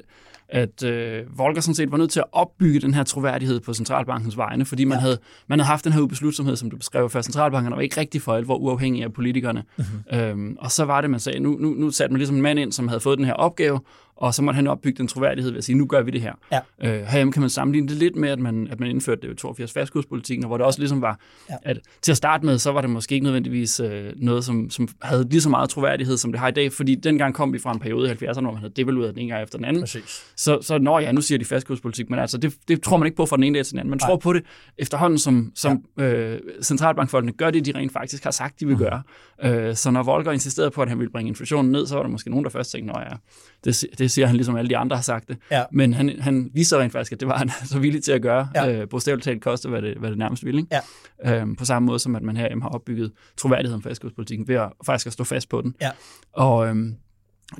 at øh, Volker sådan set var nødt til at opbygge den her troværdighed på centralbankens vegne, fordi man, ja. havde, man havde haft den her ubeslutsomhed, som du beskrev før. Centralbankerne var ikke rigtig for alvor uafhængige af politikerne. Mhm. Mm-hmm. Øhm, og så var det, man sagde, nu, nu, nu satte man ligesom en mand ind, som havde fået den her opgave, og så måtte han opbygge den troværdighed ved at sige, nu gør vi det her. Ja. Øh, herhjemme kan man sammenligne det lidt med, at man, at man indførte det 82 fastkurspolitikken, hvor det også ligesom var, Ja. at til at starte med, så var det måske ikke nødvendigvis øh, noget, som, som havde lige så meget troværdighed, som det har i dag, fordi dengang kom vi fra en periode i 70'erne, hvor man havde devalueret den ene gang efter den anden. Præcis. Så, så når ja, nu siger de fastkurspolitik, men altså, det, det tror man ikke på fra den ene dag til den anden. Man Nej. tror på det efterhånden, som, som ja. øh, centralbankfolkene gør det, de rent faktisk har sagt, de vil gøre. Øh, så når Volker insisterede på, at han ville bringe inflationen ned, så var der måske nogen, der først tænkte, at ja, det, det siger han ligesom alle de andre har sagt det. Ja. Men han, han viser rent faktisk, at det var han så villig til at gøre. Ja. Øh, bogstaveligt talt koste, hvad det, hvad det nærmest ville. Ikke? Ja. Øhm, på samme måde som, at man herhjemme har opbygget troværdighed om fastkurspolitikken ved at faktisk at stå fast på den. Ja. Og øhm,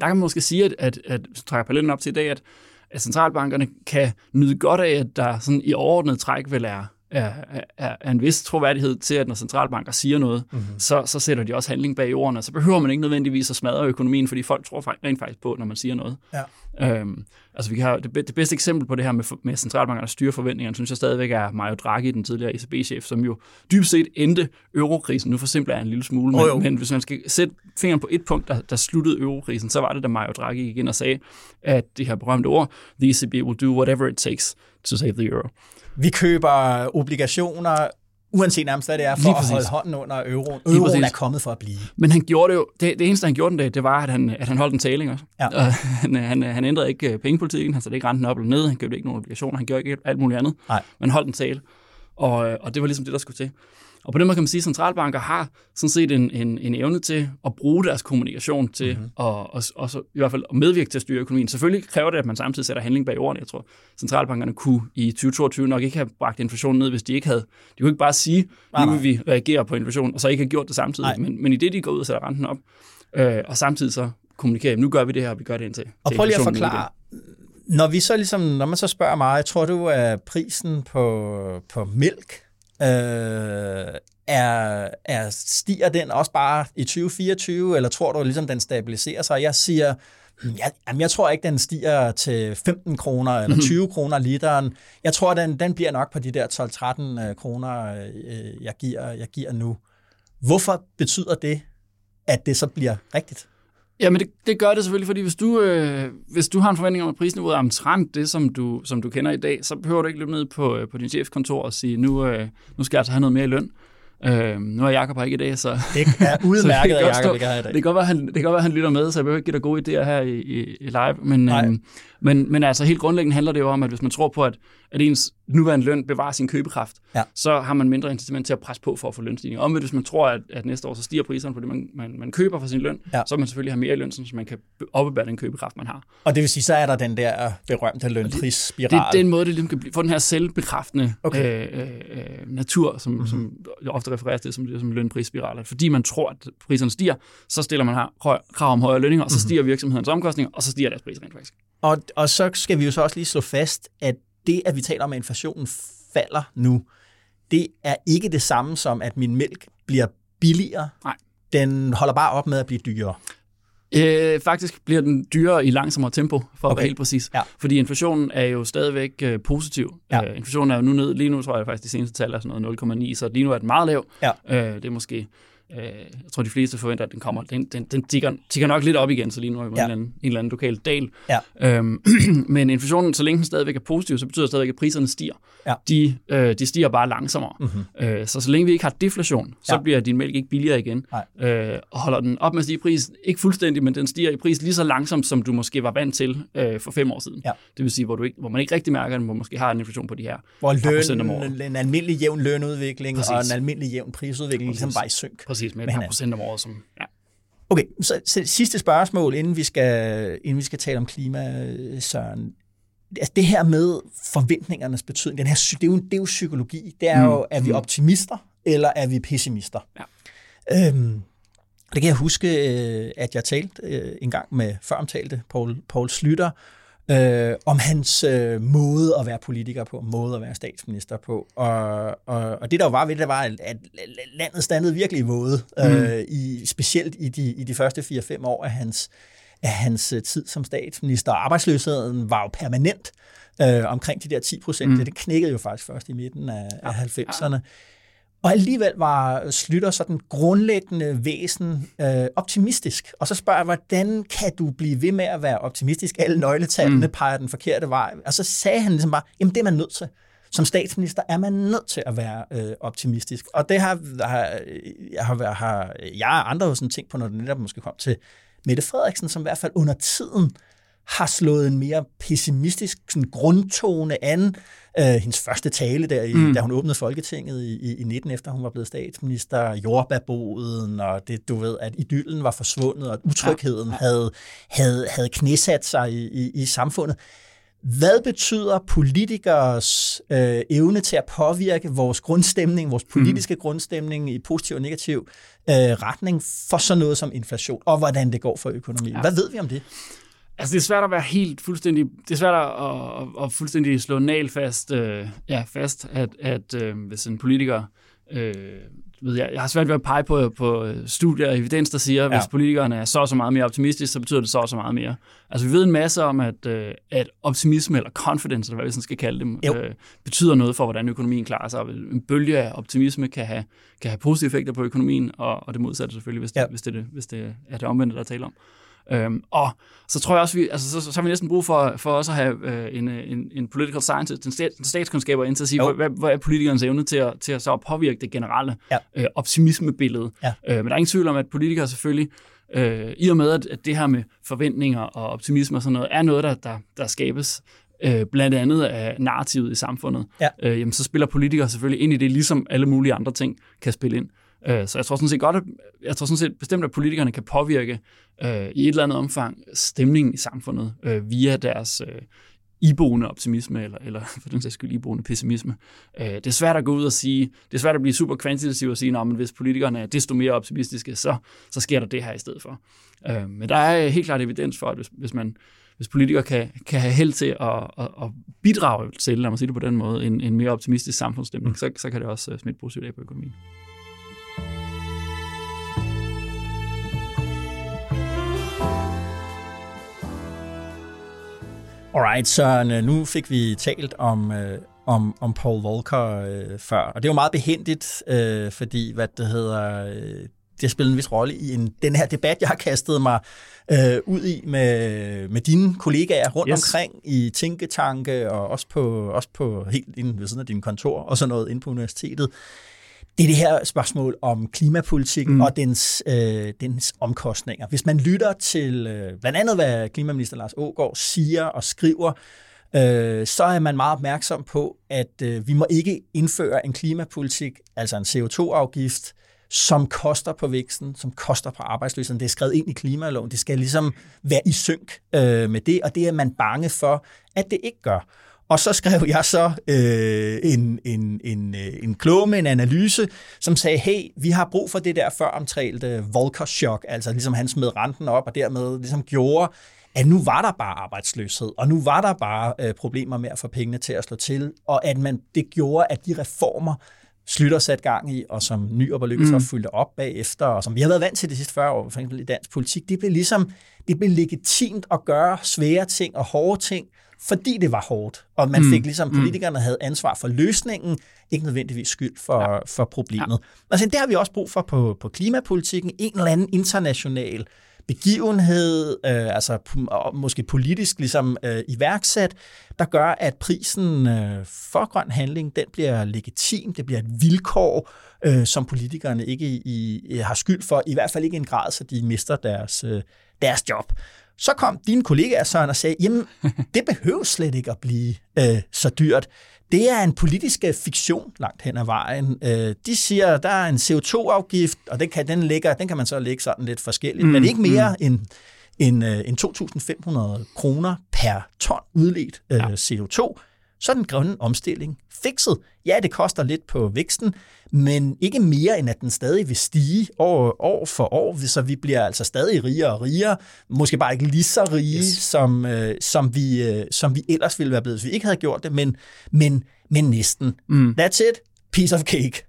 der kan man måske sige, at, at, at trækker parallellen op til i dag, at, at centralbankerne kan nyde godt af, at der sådan i overordnet træk vil er, er, er, er en vis troværdighed til, at når centralbanker siger noget, Mhm. mm-hmm. så, så sætter de også handling bag ordene. Så behøver man ikke nødvendigvis at smadre økonomien, fordi folk tror rent faktisk på, når man siger noget. Ja. Øhm, altså vi har det, det bedste eksempel på det her med, med centralbankerne styre forventningerne, synes jeg stadigvæk er Mario Draghi, den tidligere ECB-chef, som jo dybest set endte eurokrisen. Nu forsimpler jeg en lille smule, men, Oh, jo. men hvis man skal sætte fingeren på et punkt, der, der sluttede eurokrisen, så var det, da Mario Draghi gik ind og sagde, at det her berømte ord, the ECB will do whatever it takes to save the euro. Vi køber obligationer, uanset nærmest hvad det er, for at holde hånden under euroen. Euroen er kommet for at blive. Men han gjorde det jo, det, det eneste han gjorde den dag, det var, at han, at han holdt en taling også. Ja. Og han, han, han ændrede ikke øh, pengepolitikken, han satte ikke renten op eller ned, han købte ikke nogen obligationer, han gjorde ikke alt muligt andet, Nej. men holdt en tale. Og, øh, og det var ligesom det, der skulle til. Og på den måde kan man sige, at centralbanker har sådan set en, en, en evne til at bruge deres kommunikation til Mhm. mm-hmm. og, og, og så, i hvert fald at medvirke til at styre økonomien. Selvfølgelig kræver det, at man samtidig sætter handling bag ordene. Jeg tror, centralbankerne kunne i 2022 nok ikke have bragt inflationen ned, hvis de ikke havde. De kunne ikke bare sige, nu vil vi reagere på inflation, og så ikke have gjort det samtidig. Nej. Men, men i det, de går ud og sætter renten op, øh, og samtidig så kommunikerer, nu gør vi det her, og vi gør det indtil. Og prøv lige at forklare, når vi så ligesom, når man så spørger mig, tror du, at prisen på, på mælk øh, er, er, stiger den også bare i 2024, eller tror du ligesom, den stabiliserer sig? Jeg siger, hmm, jeg, jamen, jeg tror ikke, den stiger til 15 kroner eller 20 kroner literen. Jeg tror, den, den bliver nok på de der 12-13 øh, kroner, øh, jeg, giver, jeg giver nu. Hvorfor betyder det, at det så bliver rigtigt? Jamen det, det gør det selvfølgelig, fordi hvis du, øh, hvis du har en forventning om, at prisniveauet er omtrent det, som du, som du kender i dag, så behøver du ikke løbe ned på, øh, på din chefskontor og sige, nu, øh, nu skal jeg altså have noget mere i løn. Øh, nu er Jacob her ikke i dag, så... Det er udmærket, at godt ikke er her i dag. Det kan godt være, han, det kan godt være, han lytter med, så jeg behøver ikke give dig gode idéer her i, i, i live. Men, øhm, men, men altså helt grundlæggende handler det jo om, at hvis man tror på, at, at ens nuværende løn bevarer sin købekraft, Ja. så har man mindre incitament til at presse på for at få lønstigninger. Omvendt, hvis man tror, at, at næste år så stiger priserne på det, man, man, man køber for sin løn, Ja. så vil man selvfølgelig have mere i løn, så man kan opbevare den købekraft, man har. Og det vil sige, så er der den der berømte lønprisspiral. Det er den måde, det ligesom kan blive, få den her selvbekræftende Okay. øh, øh, øh, natur, som, mm-hmm. som ofte refereres til som, som lønprisspiraler. Fordi man tror, at priserne stiger, så stiller man her krav om højere lønninger, og så stiger virksomhedens omkostninger, og så stiger deres priser rent faktisk. Og, og så skal vi jo så også lige slå fast, at det, at vi taler om, at inflationen falder nu, det er ikke det samme som, at min mælk bliver billigere. Nej. Den holder bare op med at blive dyrere. Øh, faktisk bliver den dyrere i langsommere tempo, for okay. at være helt præcis. Ja. Fordi inflationen er jo stadigvæk øh, positiv. Ja. Øh, inflationen er jo nu ned, lige nu tror jeg faktisk, de seneste tal er sådan noget 0,9, så lige nu er den meget lav. Ja. Øh, det er måske, øh, jeg tror de fleste forventer, at den kommer, den, den, den tigger, tigger nok lidt op igen, så lige nu er vi på Ja. en, eller anden, en eller anden lokal dal. Ja. Øhm, men inflationen, så længe den stadigvæk er positiv, så betyder det stadigvæk, at priserne stiger. Ja. De, øh, de stiger bare langsommere. Mm-hmm. Øh, så så længe vi ikke har deflation, så Ja. bliver din mælk ikke billigere igen. Nej. Øh, og holder den op med at stige i pris, ikke fuldstændig, men den stiger i pris lige så langsomt, som du måske var vant til øh, for fem år siden. Ja. Det vil sige, hvor, du ikke, hvor man ikke rigtig mærker den, hvor man måske har en inflation på de her Hvor procent om året. løn, en almindelig jævn lønudvikling Præcis. og en almindelig jævn prisudvikling ligesom bare i synk. Præcis, med et par procent om året. Som, ja. Okay, så, så sidste spørgsmål, inden vi skal, inden vi skal tale om klima, Søren. Altså det her med forventningernes betydning, den her, det, er jo, det er jo psykologi. Det er jo, er vi optimister, eller er vi pessimister? Ja. Øhm, det kan jeg huske, øh, at jeg talte øh, en gang med føromtalte Paul, Paul Slytter, øh, om hans øh, måde at være politiker på, måde at være statsminister på. Og, og, og det der jo var ved det, var, at at landet standede virkelig våde, øh, i, specielt i de, i de første 4-5 år af hans, af hans øh, tid som statsminister. Arbejdsløsheden var jo permanent øh, omkring de der 10 procent. Mm. Det knækkede jo faktisk først i midten af, af 90'erne. Og alligevel var Slytter sådan grundlæggende væsen øh, optimistisk. Og så spørger jeg, hvordan kan du blive ved med at være optimistisk? Alle nøgletallene mm. peger den forkerte vej. Og så sagde han ligesom bare, jamen det er man nødt til. Som statsminister er man nødt til at være øh, optimistisk. Og det har, har, jeg, har, har jeg og andre jo sådan tænkt på, når det netop måske kom til Mette Frederiksen, som i hvert fald under tiden har slået en mere pessimistisk sådan, grundtone an. Uh, hendes første tale, der, i, mm. da hun åbnede Folketinget i, i, i 19, efter hun var blevet statsminister, jordbærboden, og det, du ved, at idyllen var forsvundet, og utrygheden ja. havde, havde, havde knæsat sig i, i, i samfundet. Hvad betyder politikers øh, evne til at påvirke vores grundstemning, vores politiske mm. grundstemning i positiv og negativ øh, retning for sådan noget som inflation, og hvordan det går for økonomien? Ja. Hvad ved vi om det? Altså, det er svært at være helt fuldstændig... Det er svært at, at, at fuldstændig slå nal fast, øh, ja, fast at, at øh, hvis en politiker... Øh, ved jeg, jeg har svært ved at pege på, på studier og evidens, der siger, at ja. hvis politikerne er så og så meget mere optimistiske, så betyder det så og så meget mere. Altså, vi ved en masse om, at, øh, at optimisme, eller confidence, eller hvad vi sådan skal kalde dem, øh, betyder noget for, hvordan økonomien klarer sig. En bølge af optimisme kan have, kan have positive effekter på økonomien, og, og det modsatte selvfølgelig, hvis det, ja. hvis, det, hvis det er det omvendte, der taler om. Øhm, og så tror jeg også, vi, altså, så, så, så har vi næsten brug for, for også at have øh, en, en, en political scientist, en, stat, en statskundskaber ind til at sige, hvad, hvad, hvad er politikernes evne til at, til at så påvirke det generelle ja. øh, optimismebillede. Ja. Øh, men der er ingen tvivl om, at politikere selvfølgelig, øh, i og med at, at det her med forventninger og optimisme og sådan noget, er noget, der, der, der skabes øh, blandt andet af narrativet i samfundet, ja. øh, jamen, så spiller politikere selvfølgelig ind i det, ligesom alle mulige andre ting kan spille ind. Øh, så jeg tror sådan set godt, at, jeg tror sådan set bestemt, at politikerne kan påvirke øh, i et eller andet omfang stemningen i samfundet øh, via deres øh, iboende optimisme, eller, eller for den sags skyld iboende pessimisme. Øh, det er svært at gå ud og sige, det er svært at blive super kvantitativ og sige, at hvis politikerne er desto mere optimistiske, så, så sker der det her i stedet for. Øh, men der er helt klart evidens for, at hvis, hvis man hvis politikere kan, kan have held til at, at, at bidrage til, lad mig sige det på den måde, en, en mere optimistisk samfundsstemning, mm. så, så kan det også øh, smitte positivt af på økonomien. Alright, så nu fik vi talt om, øh, om, om Paul Volcker øh, før, og det er jo meget behendigt, øh, fordi hvad det hedder, øh, det spiller en vis rolle i en, den her debat, jeg har kastet mig øh, ud i med, med dine kollegaer rundt yes. omkring i tænketanke, og også på, også på helt inde ved siden af din kontor, og sådan noget inde på universitetet det er det her spørgsmål om klimapolitik mm. og dens, øh, dens omkostninger. Hvis man lytter til øh, blandt andet, hvad klimaminister Lars Ågaard siger og skriver, øh, så er man meget opmærksom på, at øh, vi må ikke indføre en klimapolitik, altså en CO2-afgift, som koster på væksten, som koster på arbejdsløsheden. Det er skrevet ind i klimaloven. Det skal ligesom være i synk øh, med det, og det er man bange for, at det ikke gør. Og så skrev jeg så øh, en, en, en, øh, en klog med en analyse, som sagde, hey, vi har brug for det der før omtalte Volcker-chok, altså ligesom han smed renten op, og dermed ligesom gjorde, at nu var der bare arbejdsløshed, og nu var der bare øh, problemer med at få pengene til at slå til, og at man det gjorde, at de reformer, Slytter sat gang i, og som ny og mm. så fulgte op bagefter, og som vi har været vant til de sidste 40 år, for eksempel i dansk politik, det blev ligesom, det blev legitimt at gøre svære ting og hårde ting, fordi det var hårdt, og man mm. fik ligesom, mm. politikerne havde ansvar for løsningen, ikke nødvendigvis skyld for, ja. for problemet. Ja. Altså, det har vi også brug for på, på klimapolitikken, en eller anden international begivenhed, øh, altså måske politisk ligesom øh, iværksat, der gør, at prisen øh, for grøn handling, den bliver legitim, det bliver et vilkår, øh, som politikerne ikke i, i, har skyld for, i hvert fald ikke en grad, så de mister deres, øh, deres job. Så kom dine kollegaer Søren og sagde, jamen, det behøver slet ikke at blive øh, så dyrt. Det er en politisk øh, fiktion langt hen ad vejen. Øh, de siger, at der er en CO2-afgift, og den kan, den, ligger, den kan man så lægge sådan lidt forskelligt, mm, men ikke mere mm. end, end, øh, end 2.500 kroner per ton udledt øh, ja. CO2 så er den grønne omstilling fikset. Ja, det koster lidt på væksten, men ikke mere end at den stadig vil stige år, år for år, så vi bliver altså stadig rigere og rigere, måske bare ikke lige så rige, yes. som, øh, som, vi, øh, som vi ellers ville være blevet, hvis vi ikke havde gjort det, men, men, men næsten. Mm. That's it. Piece of cake.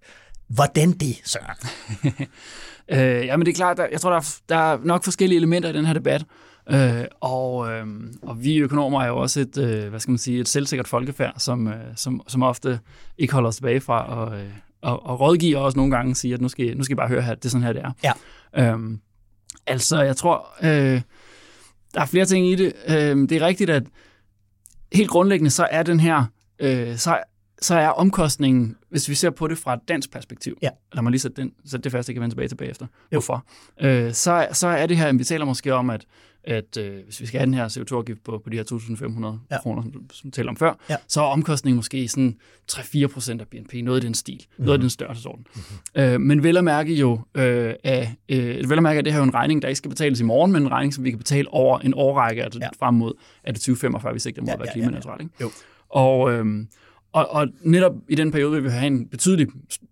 Hvordan det, Søren? øh, jamen det er klart, der, jeg tror, der er, der er nok forskellige elementer i den her debat. Øh, og, øh, og vi økonomer er jo også et, øh, hvad skal man sige, et selvsikkert folkefærd, som, øh, som, som ofte ikke holder os tilbage fra at, øh, og, og rådgiver også nogle gange siger, at nu skal, nu skal I bare høre her, det er sådan her, det er. Ja. Øhm, altså, jeg tror, øh, der er flere ting i det. Øh, det er rigtigt, at helt grundlæggende, så er den her, øh, så, så er omkostningen, hvis vi ser på det fra et dansk perspektiv, Ja. lad mig lige sætte, den, sætte det fast, jeg kan vende tilbage til bagefter, hvorfor, øh, så, så er det her, vi taler måske om, at, at øh, hvis vi skal have den her CO2-afgift på, på de her 2.500 Ja. ja. kroner, som, du- som talte om før, Ja. så er omkostningen måske sådan 3-4 procent af BNP, noget i den stil, mm-hmm. Mhm. noget i den størrelsesorden. Mm-hmm. Øh, men vel at mærke jo, øh, af, øh, vel at mærke, at det her er jo en regning, der ikke skal betales i morgen, men en regning, som vi kan betale over en årrække, altså Ja. ja. frem mod, er det 2045, vi sigter mod Ja, at være ja, ja, ja. Ikke? Jo. Og, øhm, og, og netop i den periode vil vi have en betydelig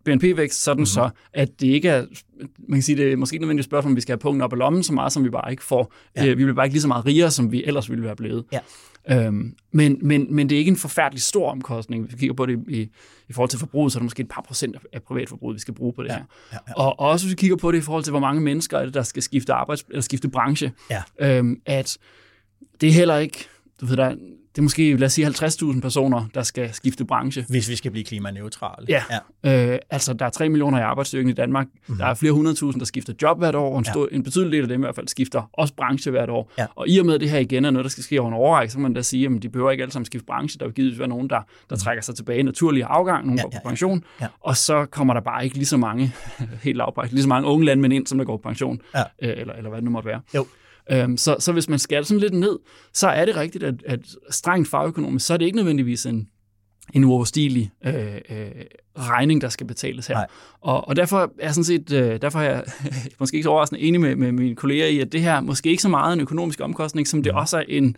BNP-vækst, sådan Mhm. mm-hmm. så, at det ikke er, man kan sige, det er måske nødvendigt spørgsmål, om vi skal have punkten op af lommen så meget, som vi bare ikke får. Ja. Øh, vi bliver bare ikke lige så meget rigere, som vi ellers ville være blevet. Ja. Øhm, men, men, men det er ikke en forfærdelig stor omkostning. Hvis vi kigger på det i, i forhold til forbruget, så er det måske et par procent af- privatforbruget, vi skal bruge på det Ja, her. ja, ja. Og, og også hvis vi kigger på det i forhold til, hvor mange mennesker er det, der skal skifte arbejds eller skifte branche, Ja. øhm, at det er heller ikke, du ved, der, er- det er måske, lad os sige, 50.000 personer, der skal skifte branche. Hvis vi skal blive klimaneutrale. Ja. ja. Øh, altså, der er 3 millioner i arbejdsstyrken i Danmark. Mm-hmm. Der er flere hundredtusind, der skifter job hvert år, og en, Ja. stor, en betydelig del af dem i hvert fald skifter også branche hvert år. Ja. Og i og med, at det her igen er noget, der skal ske over en overrække, så kan man da sige, at de behøver ikke alle sammen skifte branche. Der vil givetvis være nogen, der, der trækker sig tilbage i naturlig afgang, nogen Ja, går ja, på ja. pension, Ja. og så kommer der bare ikke lige så mange, helt lavprægt, lige så mange unge landmænd ind, som der går på pension, Ja. øh, eller, eller hvad det nu måtte være. Jo. Øhm, så, så hvis man skærer det sådan lidt ned, så er det rigtigt, at, at strengt fagøkonomisk, så er det ikke nødvendigvis en, en uoverstigelig øh, øh, regning, der skal betales her. Nej. Og, og derfor er jeg sådan set, øh, derfor er jeg måske ikke så overraskende enig med, med mine kolleger i, at det her måske ikke så meget en økonomisk omkostning, som det Mm. også er en,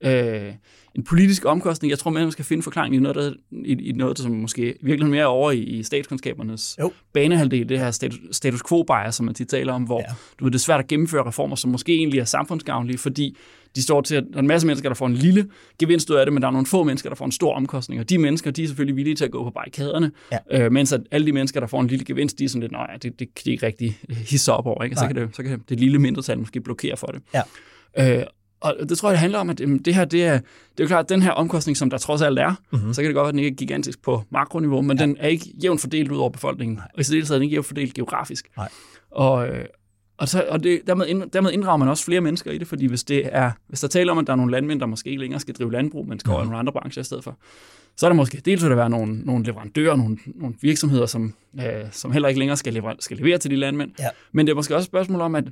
øh, en politisk omkostning. Jeg tror, man skal finde forklaring i noget, der, i, i noget som måske virkelig mere er over i, i statskundskabernes Jo. banehalvdel, det her status, status quo bias, som man tit taler om, hvor Ja. du ved, det er svært at gennemføre reformer, som måske egentlig er samfundsgavnlige, fordi de står til, at der er en masse mennesker, der får en lille gevinst ud af det, men der er nogle få mennesker, der får en stor omkostning, og de mennesker, de er selvfølgelig villige til at gå på barrikaderne, Ja. øh, mens at alle de mennesker, der får en lille gevinst, de er sådan lidt, nej, det, det kan de ikke rigtig hisse op over, ikke? Og så kan, det, så kan det lille mindretal måske blokere for det. Ja. Øh, og det tror jeg, det handler om, at det her, det er, det er jo klart, at den her omkostning, som der trods alt er, Mhm. mm-hmm. så kan det godt være, at den ikke er gigantisk på makroniveau, men ja. den er ikke jævnt fordelt ud over befolkningen, og i stedet er den ikke jævnt fordelt geografisk. Nej. Og, øh, og, så, og det, dermed, ind, dermed inddrager man også flere mennesker i det, fordi hvis, det er, hvis der taler om, at der er nogle landmænd, der måske ikke længere skal drive landbrug, men skal over i nogle andre brancher i stedet for, så er der måske dels vil der være nogle, nogle leverandører, nogle, nogle virksomheder, som, øh, som heller ikke længere skal, lever, skal levere til de landmænd. Ja. Men det er måske også et spørgsmål om, at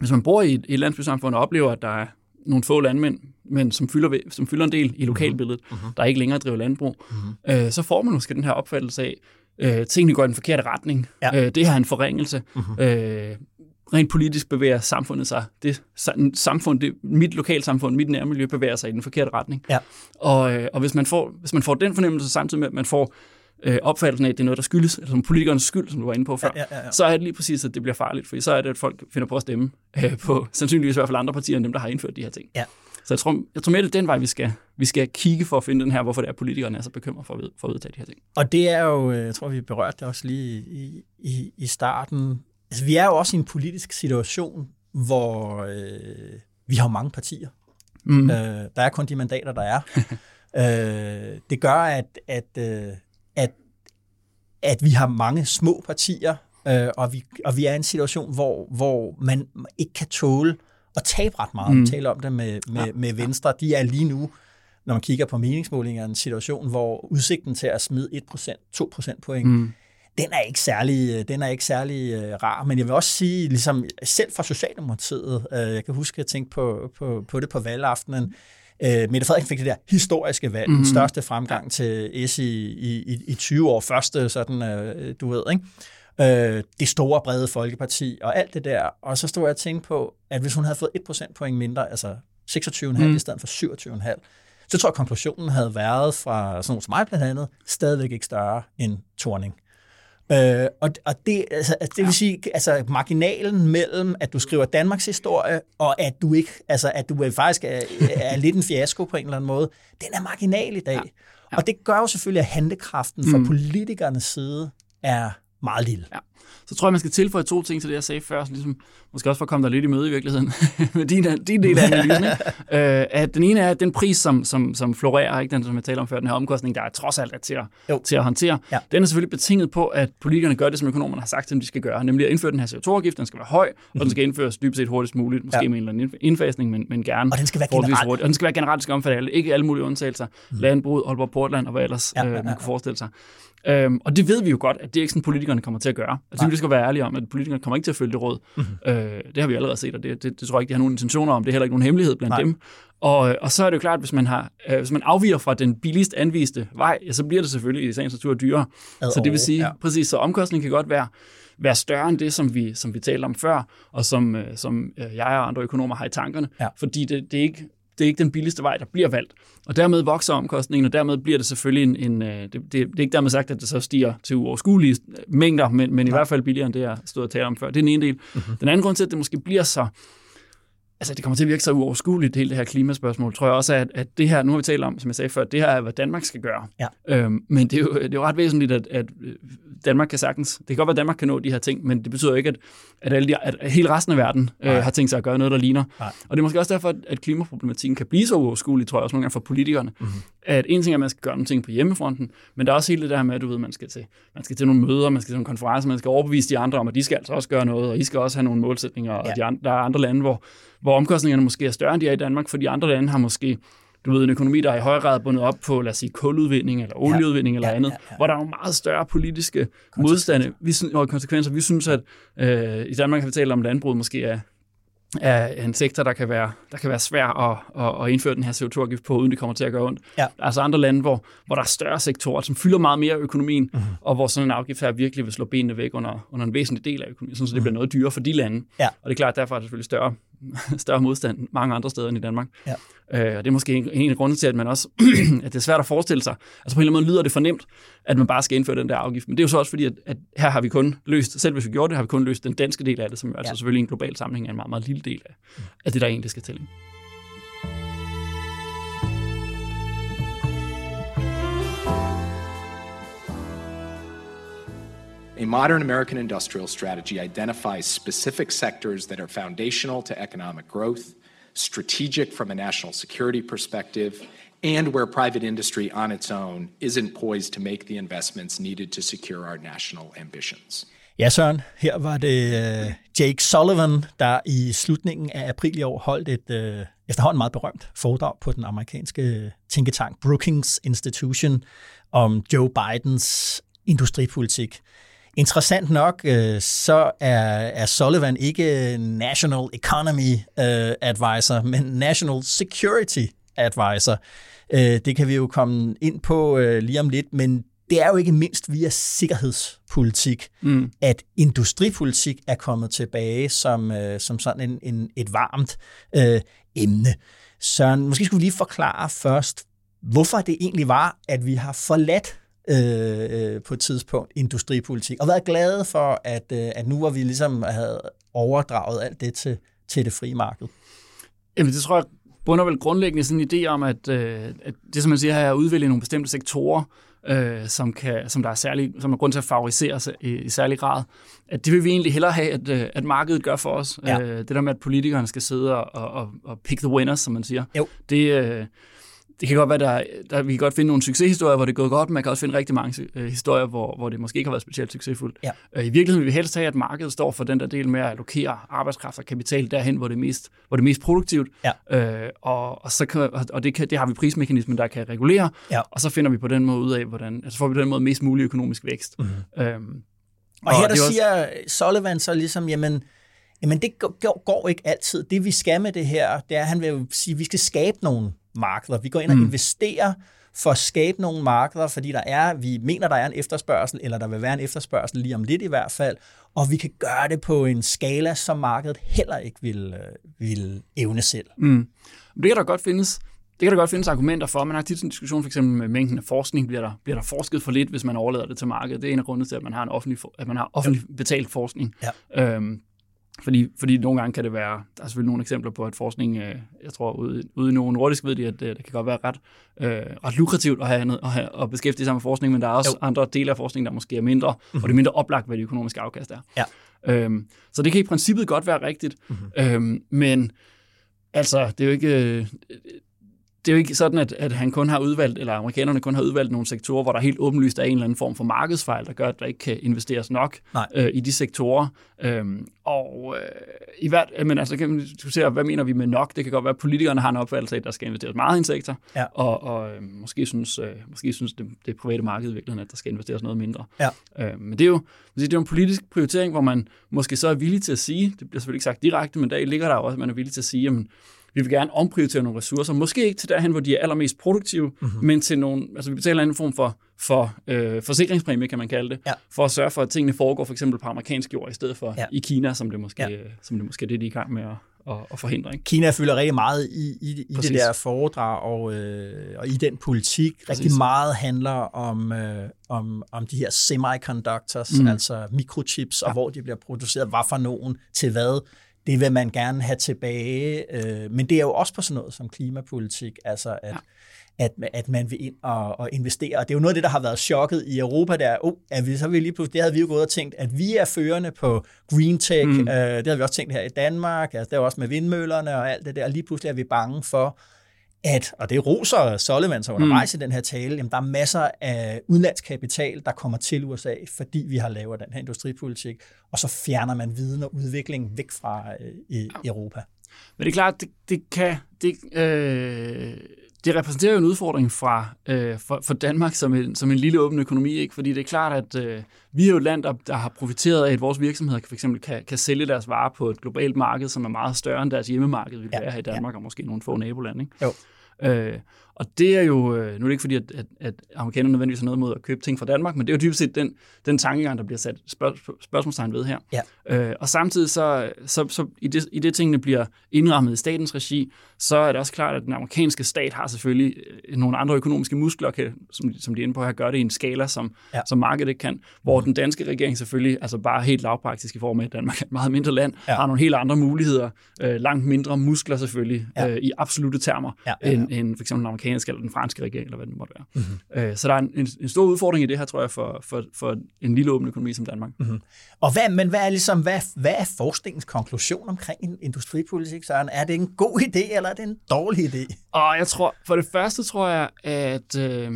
hvis man bor i et, et landsbysamfund og oplever, at der er nogle få landmænd, men som fylder, som fylder en del i lokalbilledet, mm-hmm. der ikke længere driver landbrug, mm-hmm. øh, så får man måske den her opfattelse af, øh, tingene går i den forkerte retning. Ja. Øh, det her er en forringelse. Mm-hmm. Øh, rent politisk bevæger samfundet sig. Det sa- samfund, det, mit lokalsamfund, mit nærmiljø bevæger sig i den forkerte retning. Ja. Og, øh, og hvis, man får, hvis man får den fornemmelse samtidig med, at man får øh, opfattelsen af, at det er noget, der skyldes, eller som politikernes skyld, som du var inde på før, Ja, ja, ja. så er det lige præcis, at det bliver farligt, for så er det, at folk finder på at stemme øh, på sandsynligvis i hvert fald andre partier, end dem, der har indført de her ting. Ja. Så jeg tror, jeg tror mere, det er den vej, vi skal, vi skal kigge for at finde den her, hvorfor det er, at politikerne er så bekymrede for at, ved, for at vedtage de her ting. Og det er jo, øh, jeg tror, vi berørte det også lige i, i, i starten. Altså, vi er jo også i en politisk situation, hvor øh, vi har mange partier. Mm. Øh, der er kun de mandater, der er. øh, det gør, at, at, øh, at, at vi har mange små partier, øh, og, vi, og vi er i en situation, hvor, hvor man ikke kan tåle at tabe ret meget. Mm. Vi taler om det med, med, ja. med Venstre. De er lige nu, når man kigger på meningsmålingerne, en situation, hvor udsigten til at smide 1%, 2% point, Mm. den er ikke særlig, den er ikke særlig uh, rar. Men jeg vil også sige, ligesom selv fra Socialdemokratiet, uh, jeg kan huske, at jeg tænkte på, på, på det på valgaftenen, uh, Mette Frederiksen fik det der historiske valg, mm-hmm. den største fremgang til S i, i, i 20 år, første sådan, uh, du ved, ikke? Uh, det store, brede folkeparti og alt det der. Og så stod jeg og tænkte på, at hvis hun havde fået 1 procentpoint mindre, altså 26,5 mm. i stedet for 27,5, så tror jeg, at konklusionen havde været fra sådan nogle som mig blandt andet, stadigvæk ikke større end Torning. Øh, og, og det, altså, altså, det vil sige, altså marginalen mellem, at du skriver Danmarks historie, og at du ikke, altså at du faktisk er, er lidt en fiasko på en eller anden måde, den er marginal i dag. Ja. Ja. Og det gør jo selvfølgelig, at handlekraften fra mm. politikernes side er meget lille. Ja. Så tror jeg, man skal tilføje to ting til det, jeg sagde før, så ligesom, måske også for at komme der lidt i møde i virkeligheden, med din, din del af analysen. Ikke? øh, at den ene er, at den pris, som, som, som florerer, ikke den, som jeg taler om før, den her omkostning, der er trods alt er til at, til at håndtere, Ja. den er selvfølgelig betinget på, at politikerne gør det, som økonomerne har sagt, at de skal gøre, nemlig at indføre den her CO2-afgift, den skal være høj, og den skal indføres dybest set hurtigst muligt, måske Mhm. Ja. med en eller anden indfasning, men, men gerne Og den skal være forholdsvis generel. hurtigt. Og den skal være generelt, den skal omfatte alle, ikke alle mulige undtagelser. Mm. Landbrug, Aalborg Portland og hvad ellers Ja, ja, ja, øh, ja, man kunne forestille sig. Øhm, og det ved vi jo godt, at det er ikke sådan, politikerne kommer til at gøre. Altså, vi skal være ærlige om, at politikerne kommer ikke til at følge det råd. Mm-hmm. Øh, det har vi allerede set, og det, det, det tror jeg ikke, de har nogen intentioner om. Det er heller ikke nogen hemmelighed blandt Nej. dem. Og, øh, og så er det jo klart, at hvis man, har, øh, hvis man afviger fra den billigst anviste vej, ja, så bliver det selvfølgelig i sagens natur dyrere. Ad så det vil sige, ja. præcis, så omkostningen kan godt være, være større end det, som vi, som vi talte om før, og som, øh, som øh, jeg og andre økonomer har i tankerne. Ja. Fordi det, det er ikke det er ikke den billigste vej, der bliver valgt. Og dermed vokser omkostningen, og dermed bliver det selvfølgelig en... en øh, det, det, det er ikke dermed sagt, at det så stiger til uoverskuelige mængder, men, men i hvert fald billigere end det, jeg stod og talte om før. Det er den ene del. Mhm. Mm-hmm. Den anden grund til, at det måske bliver så... Altså, det kommer til at virke så uoverskueligt, hele det her klimaspørgsmål, tror jeg også, at, at det her, nu har vi talt om, som jeg sagde før, det her er, hvad Danmark skal gøre. Ja. Øhm, men det er, jo, det er jo ret væsentligt, at, at Danmark kan sagtens... Det kan godt være, at Danmark kan nå de her ting, men det betyder jo ikke, at, at, alle de, at hele resten af verden øh, har tænkt sig at gøre noget, der ligner. Nej. Og det er måske også derfor, at klimaproblematikken kan blive så uoverskuelig, tror jeg også nogle gange for politikerne. Mhm. Mm-hmm. At en ting er, at man skal gøre nogle ting på hjemmefronten, men der er også hele det der med, at du ved, man skal til, man skal til nogle møder, man skal til nogle konferencer, man skal overbevise de andre om, at de skal altså også gøre noget, og I skal også have nogle målsætninger, og Ja. de andre, der er andre lande, hvor, hvor omkostningerne måske er større, end de er i Danmark, for de andre lande har måske du ved, en økonomi, der er i høj grad bundet op på, lad os sige, kuludvinding eller olieudvinding eller Ja, andet, ja, ja. hvor der er nogle meget større politiske modstande vi synes, og konsekvenser. Vi synes, at øh, i Danmark har vi talt om, at landbruget måske er, er en sektor, der kan være, der kan være svær at, at, at indføre den her CO2-afgift på, uden det kommer til at gøre ondt. Ja. Der er altså andre lande, hvor, hvor der er større sektorer, som fylder meget mere af økonomien, Mhm. mm-hmm. og hvor sådan en afgift her virkelig vil slå benene væk under, under en væsentlig del af økonomien, så det bliver noget dyrere for de lande. Ja. Og det er klart, derfor er der selvfølgelig større, større modstand mange andre steder end i Danmark. Ja. Øh, og det er måske en, en af grundene til, at man også, at det er svært at forestille sig. Altså på en eller anden måde lyder det for nemt, at man bare skal indføre den der afgift. Men det er jo så også fordi, at, at her har vi kun løst, selv hvis vi gjorde det, har vi kun løst den danske del af det, som altså Ja. selvfølgelig i en global sammenhæng er en meget, meget lille del af, af det, der egentlig skal til. ikke? A modern American industrial strategy identifies specific sectors that are foundational to economic growth, strategic from a national security perspective, and where private industry on its own isn't poised to make the investments needed to secure our national ambitions. Ja, Søren, her var det øh, Jake Sullivan, der i slutningen af april i år holdt et øh, efterhånden meget berømt foredrag på den amerikanske øh, tænketank Brookings Institution om Joe Bidens industripolitik. Interessant nok, øh, så er, er Sullivan ikke National Economy øh, Advisor, men National Security Advisor. Øh, det kan vi jo komme ind på øh, lige om lidt, men det er jo ikke mindst via sikkerhedspolitik, mm. at industripolitik er kommet tilbage som, øh, som sådan en, en, et varmt øh, emne. Søren, måske skulle vi lige forklare først, hvorfor det egentlig var, at vi har forladt øh, øh, på et tidspunkt industripolitik, og været glade for, at, øh, at nu hvor vi ligesom havde overdraget alt det til, til det frie marked. Jamen, det tror jeg bunder vel grundlæggende sådan en idé om, at, øh, at det, som man siger her, er at udvælge nogle bestemte sektorer, øh, som, kan, som der er særlig, som er grund til at favorisere sig i, i særlig grad. At det vil vi egentlig hellere have, at, øh, at markedet gør for os. Ja. Øh, det der med, at politikerne skal sidde og, og, og pick the winners, som man siger. Jo. Det, øh, det kan godt være, der, der vi kan godt finde nogle succeshistorier, hvor det er gået godt, men man kan også finde rigtig mange øh, historier, hvor, hvor det måske ikke har været specielt succesfuldt. Ja. Øh, I virkeligheden vil vi helst have, at markedet står for den der del med at allokere arbejdskraft og kapital derhen, hvor det er mest, hvor det er mest produktivt. Ja. Øh, og, og, så kan, og det, kan, det har vi prismekanismen, der kan regulere, Ja. og så finder vi på den måde ud af, hvordan, altså får vi på den måde mest mulig økonomisk vækst. Mm-hmm. Øhm, Og her der er også- siger Sullivan så ligesom, jamen, jamen det går, går ikke altid. Det vi skal med det her, det er, at han vil sige, at vi skal skabe nogle markeder. Vi går ind og investerer for at skabe nogle markeder, fordi der er, vi mener, der er en efterspørgsel, eller der vil være en efterspørgsel lige om lidt i hvert fald, og vi kan gøre det på en skala, som markedet heller ikke vil, øh, vil evne selv. Mm. Det kan der godt findes. Det kan der godt findes argumenter for. Man har tit en diskussion for eksempel med mængden af forskning. Bliver der, bliver der forsket for lidt, hvis man overlader det til markedet? Det er en af grundene til, at man har, en offentlig, at man har offentlig betalt forskning. Ja. Øhm, fordi, fordi nogle gange kan det være, der er selvfølgelig nogle eksempler på, at forskning, øh, jeg tror ude, ude i nogle nordisk ved de, at øh, det kan godt være ret, øh, ret lukrativt at, have, noget, at, have, at beskæftige sig med forskning, men der er også jo. andre dele af forskningen, der måske er mindre, mm-hmm. og det er mindre oplagt, hvad det økonomiske afkast er. Ja. Øhm, så det kan i princippet godt være rigtigt, mm-hmm. øhm, men altså, det er jo ikke det er jo ikke sådan, at, at han kun har udvalgt, eller amerikanerne kun har udvalgt nogle sektorer, hvor der helt åbenlyst er en eller anden form for markedsfejl, der gør, at der ikke kan investeres nok øh, i de sektorer. Øhm, og øh, i hvert, men altså, kan man diskutere, hvad mener vi med nok? Det kan godt være, at politikerne har en opfattelse af, at der skal investeres meget i en sektor, ja. og, og øh, måske synes, øh, måske synes det, det private marked i virkeligheden, at der skal investeres noget mindre. Ja. Øh, men det er, jo, det er jo en politisk prioritering, hvor man måske så er villig til at sige, det bliver selvfølgelig ikke sagt direkte, men der ligger der også, at man er villig til at sige, jamen, vi vil gerne omprioritere nogle ressourcer, måske ikke til derhen, hvor de er allermest produktive, mm-hmm. men til nogle, altså vi betaler en form for, for øh, forsikringspræmie, kan man kalde det, ja. for at sørge for, at tingene foregår for eksempel på amerikansk jord, i stedet for ja. i Kina, som det måske, ja. som det måske er det, de er i gang med at, at, at forhindre. Ikke? Kina fylder rigtig meget i, i, i det der foredrag og, øh, og i den politik. Præcis. Rigtig meget handler om, øh, om, om de her semiconductors, mm. altså mikrochips, og ja. hvor de bliver produceret, hvad for nogen, til hvad det vil man gerne have tilbage. Øh, men det er jo også på sådan noget som klimapolitik, altså at, ja. at, at man vil ind og, og investere. Og det er jo noget af det, der har været chokket i Europa, der oh, at vi, så vi lige pludselig, det havde vi jo gået og tænkt, at vi er førende på green tech. Mm. Øh, det har vi også tænkt her i Danmark, altså, det er også med vindmøllerne og alt det der. Og lige pludselig er vi bange for, at, og det roser Sullivan så undervejs mm. i den her tale, jamen der er masser af udenlandskapital, der kommer til USA, fordi vi har lavet den her industripolitik, og så fjerner man viden og udvikling væk fra øh, i Europa. Men det er klart, det, det kan, det, øh, det repræsenterer jo en udfordring fra, øh, for, for Danmark som en, som en lille åben økonomi, ikke? fordi det er klart, at øh, vi er jo et land, der, der har profiteret af, at vores virksomheder for eksempel kan, kan sælge deres varer på et globalt marked, som er meget større end deres hjemmemarked vil ja, være her i Danmark, ja. og måske nogle få nabolande. Ikke? Jo. Øh, og det er jo, øh, nu er det ikke fordi, at, at, at amerikanerne nødvendigvis har noget mod at købe ting fra Danmark, men det er jo dybest set den, den tankegang, der bliver sat spørg, spørgsmålstegn ved her. Ja. Øh, og samtidig så, så, så i, det, i det tingene bliver indrammet i statens regi, så er det også klart, at den amerikanske stat har selvfølgelig øh, nogle andre økonomiske muskler, kan, som, som de er inde på her, gør det i en skala, som, ja. som markedet ikke kan, hvor mm. den danske regering selvfølgelig, altså bare helt lavpraktisk i form af, at Danmark er et meget mindre land, ja. har nogle helt andre muligheder, øh, langt mindre muskler selvfølgelig, ja. øh, i absolute termer, ja, ja, ja. End, end for eksempel den amerikanske eller den franske regering, eller hvad det måtte være. Mm-hmm. Øh, så der er en, en stor udfordring i det her, tror jeg, for, for, for en lille åben økonomi som Danmark. Mm-hmm. Og hvad, men hvad er, ligesom, hvad, hvad er forskningens konklusion omkring industripolitik, Søren? Er det en god idé, eller er det en dårlig idé? Og jeg tror, for det første tror jeg, at, øh,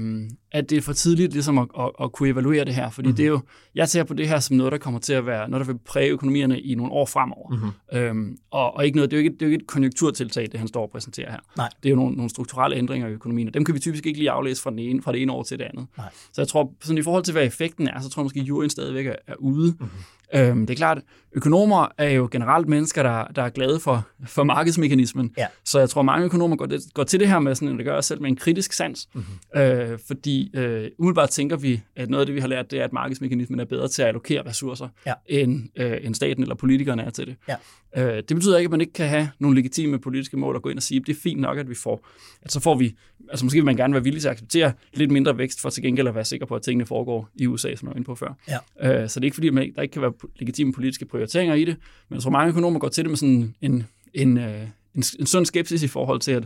at det er for tidligt ligesom at, at, at kunne evaluere det her, fordi mm-hmm. det er jo, jeg ser på det her som noget, der kommer til at være, noget, der vil præge økonomierne i nogle år fremover. Mm-hmm. Øhm, og, og ikke noget, det, er jo ikke, det er jo ikke et konjunkturtiltag, det han står og præsenterer her. Nej. Det er jo nogle, nogle strukturelle ændringer i økonomien, og dem kan vi typisk ikke lige aflæse fra, den ene, fra det ene år til det andet. Nej. Så jeg tror, sådan i forhold til, hvad effekten er, så tror jeg måske, at juryen stadigvæk er, er ude. Mm-hmm. Øhm, det er klart, økonomer er jo generelt mennesker, der, der er glade for, for markedsmekanismen. Ja. Så jeg tror, mange økonomer går, det, går til det her med, sådan, det gør selv med en kritisk sans. Mm-hmm. Øh, fordi øh, umiddelbart tænker vi, at noget af det, vi har lært, det er, at markedsmekanismen er bedre til at allokere ressourcer, ja. end, øh, end staten eller politikerne er til det. Ja. Øh, det betyder ikke, at man ikke kan have nogle legitime politiske mål at gå ind og sige, at det er fint nok, at vi får, at så får vi, altså måske vil man gerne være villig til at acceptere lidt mindre vækst, for til gengæld at være sikker på, at tingene foregår i USA, som jeg var inde på før. Ja. Øh, så det er ikke fordi, man, der ikke kan være legitime politiske prioriteringer i det, men jeg tror, mange økonomer går til det med sådan en, en, øh, en, en sund skepsis i forhold til, at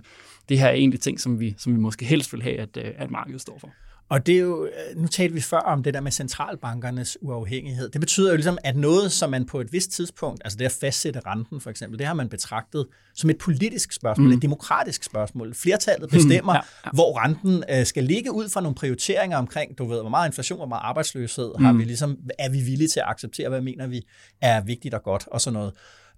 det her er egentlig ting, som vi, som vi måske helst vil have, at, øh, at markedet står for. Og det er jo, nu talte vi før om det der med centralbankernes uafhængighed. Det betyder jo ligesom, at noget, som man på et vist tidspunkt, altså det at fastsætte renten for eksempel, det har man betragtet som et politisk spørgsmål, mm. et demokratisk spørgsmål. Flertallet bestemmer, mm, ja, ja. hvor renten øh, skal ligge ud fra nogle prioriteringer omkring, du ved, hvor meget inflation, hvor meget arbejdsløshed mm. har vi ligesom, er vi villige til at acceptere, hvad mener vi er vigtigt og godt og sådan noget.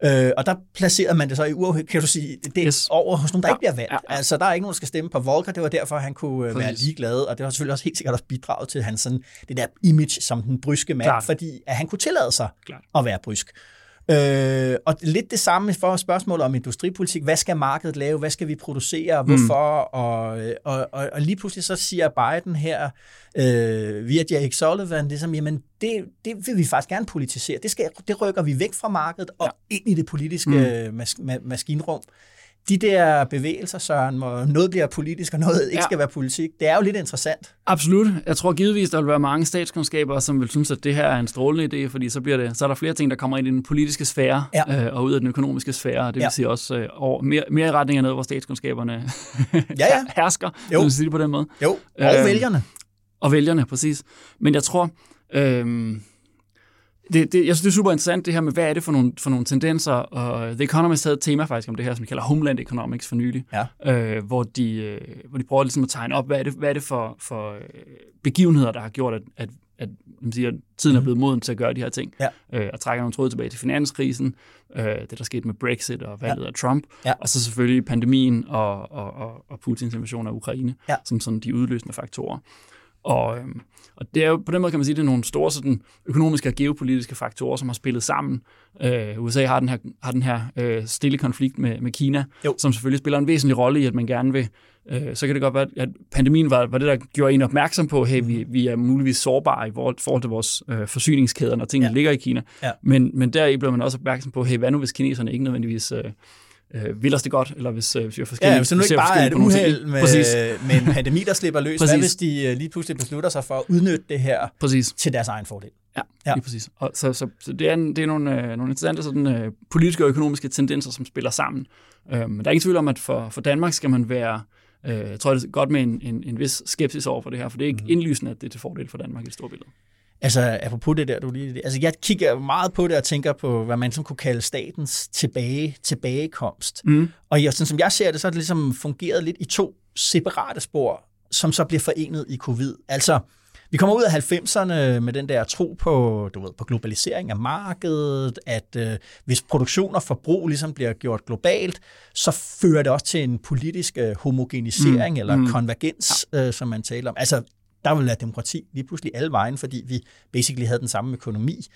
Øh, og der placerer man det så i uafhængig, kan du sige, det yes. over hos nogen, der ja. ikke bliver valgt. Ja, ja. Altså, der er ikke nogen, der skal stemme på Volker. Det var derfor, han kunne Præcis. være ligeglad, og det var selvfølgelig også helt sikkert også bidraget til hans sådan, det der image som den bryske mand, Klart. fordi at han kunne tillade sig Klart. at være brysk. Øh, og lidt det samme for spørgsmålet om industripolitik. Hvad skal markedet lave? Hvad skal vi producere? Hvorfor? Mm. Og, og, og, og lige pludselig så siger Biden her øh, via Jake Sullivan, det som, jamen det, det vil vi faktisk gerne politisere. Det, skal, det rykker vi væk fra markedet og ja. ind i det politiske mm. mas, ma, maskinrum. De der bevægelser, Søren, hvor noget bliver politisk, og noget ikke ja. skal være politik, det er jo lidt interessant. Absolut. Jeg tror givetvis, der vil være mange statskundskaber, som vil synes, at det her er en strålende idé, fordi så, bliver det, så er der flere ting, der kommer ind i den politiske sfære, ja. øh, og ud af den økonomiske sfære, det vil ja. sige også øh, over, mere, mere i retning af noget, hvor statskundskaberne ja, ja. hersker, jo. vil sige det på den måde. Jo, og øh, vælgerne. Og vælgerne, præcis. Men jeg tror... Øh, det, det, jeg synes, det er super interessant, det her med, hvad er det for nogle, for nogle tendenser, og The Economist havde et tema faktisk om det her, som de kalder Homeland Economics for nylig, ja. øh, hvor, de, øh, hvor de prøver ligesom at tegne op, hvad er det, hvad er det for, for øh, begivenheder, der har gjort, at, at, at, man siger, at tiden er mhm. blevet moden til at gøre de her ting, ja. øh, og trækker nogle tråde tilbage til finanskrisen, øh, det der skete med Brexit og valget ja. af Trump, ja. og så selvfølgelig pandemien og, og, og, og Putins invasion af Ukraine, ja. som sådan de udløsende faktorer. Og, øhm, og det er jo på den måde, kan man sige, det er nogle store sådan, økonomiske og geopolitiske faktorer, som har spillet sammen. Øh, USA har den her, har den her øh, stille konflikt med, med Kina, jo. som selvfølgelig spiller en væsentlig rolle i, at man gerne vil øh, så kan det godt være, at pandemien var, var det, der gjorde en opmærksom på, at hey, vi, vi er muligvis sårbare i forhold til vores øh, forsyningskæder, når tingene ja. ligger i Kina. Ja. Men, men der bliver man også opmærksom på, hey, hvad nu hvis kineserne ikke nødvendigvis øh, øh, vil os det godt, eller hvis, øh, hvis vi er forskellige. Ja, hvis det nu ikke bare er et uheld med, med en pandemi, der slipper løs, præcis. hvad hvis de øh, lige pludselig beslutter sig for at udnytte det her præcis. til deres egen fordel? Ja, ja. lige præcis. Og så, så, så det er, en, det er nogle, øh, nogle interessante sådan, øh, politiske og økonomiske tendenser, som spiller sammen. Øh, men der er ingen tvivl om, at for, for Danmark skal man være Øh, jeg tror, det er godt med en, en, en vis skepsis over for det her, for det er ikke mm. indlysende, at det er til fordel for Danmark i det store billede. Altså, apropos det der, du lige... Altså, jeg kigger meget på det og tænker på, hvad man som kunne kalde statens tilbage, tilbagekomst. Mm. Og jeg, sådan som jeg ser det, så er det ligesom fungeret lidt i to separate spor, som så bliver forenet i covid. Altså, vi kommer ud af 90'erne med den der tro på, du ved, på globalisering af markedet, at øh, hvis produktion og forbrug ligesom bliver gjort globalt, så fører det også til en politisk øh, homogenisering mm. eller mm. konvergens, ja. øh, som man taler om. Altså, der vil være demokrati lige pludselig alle vejen, fordi vi basically havde den samme økonomi.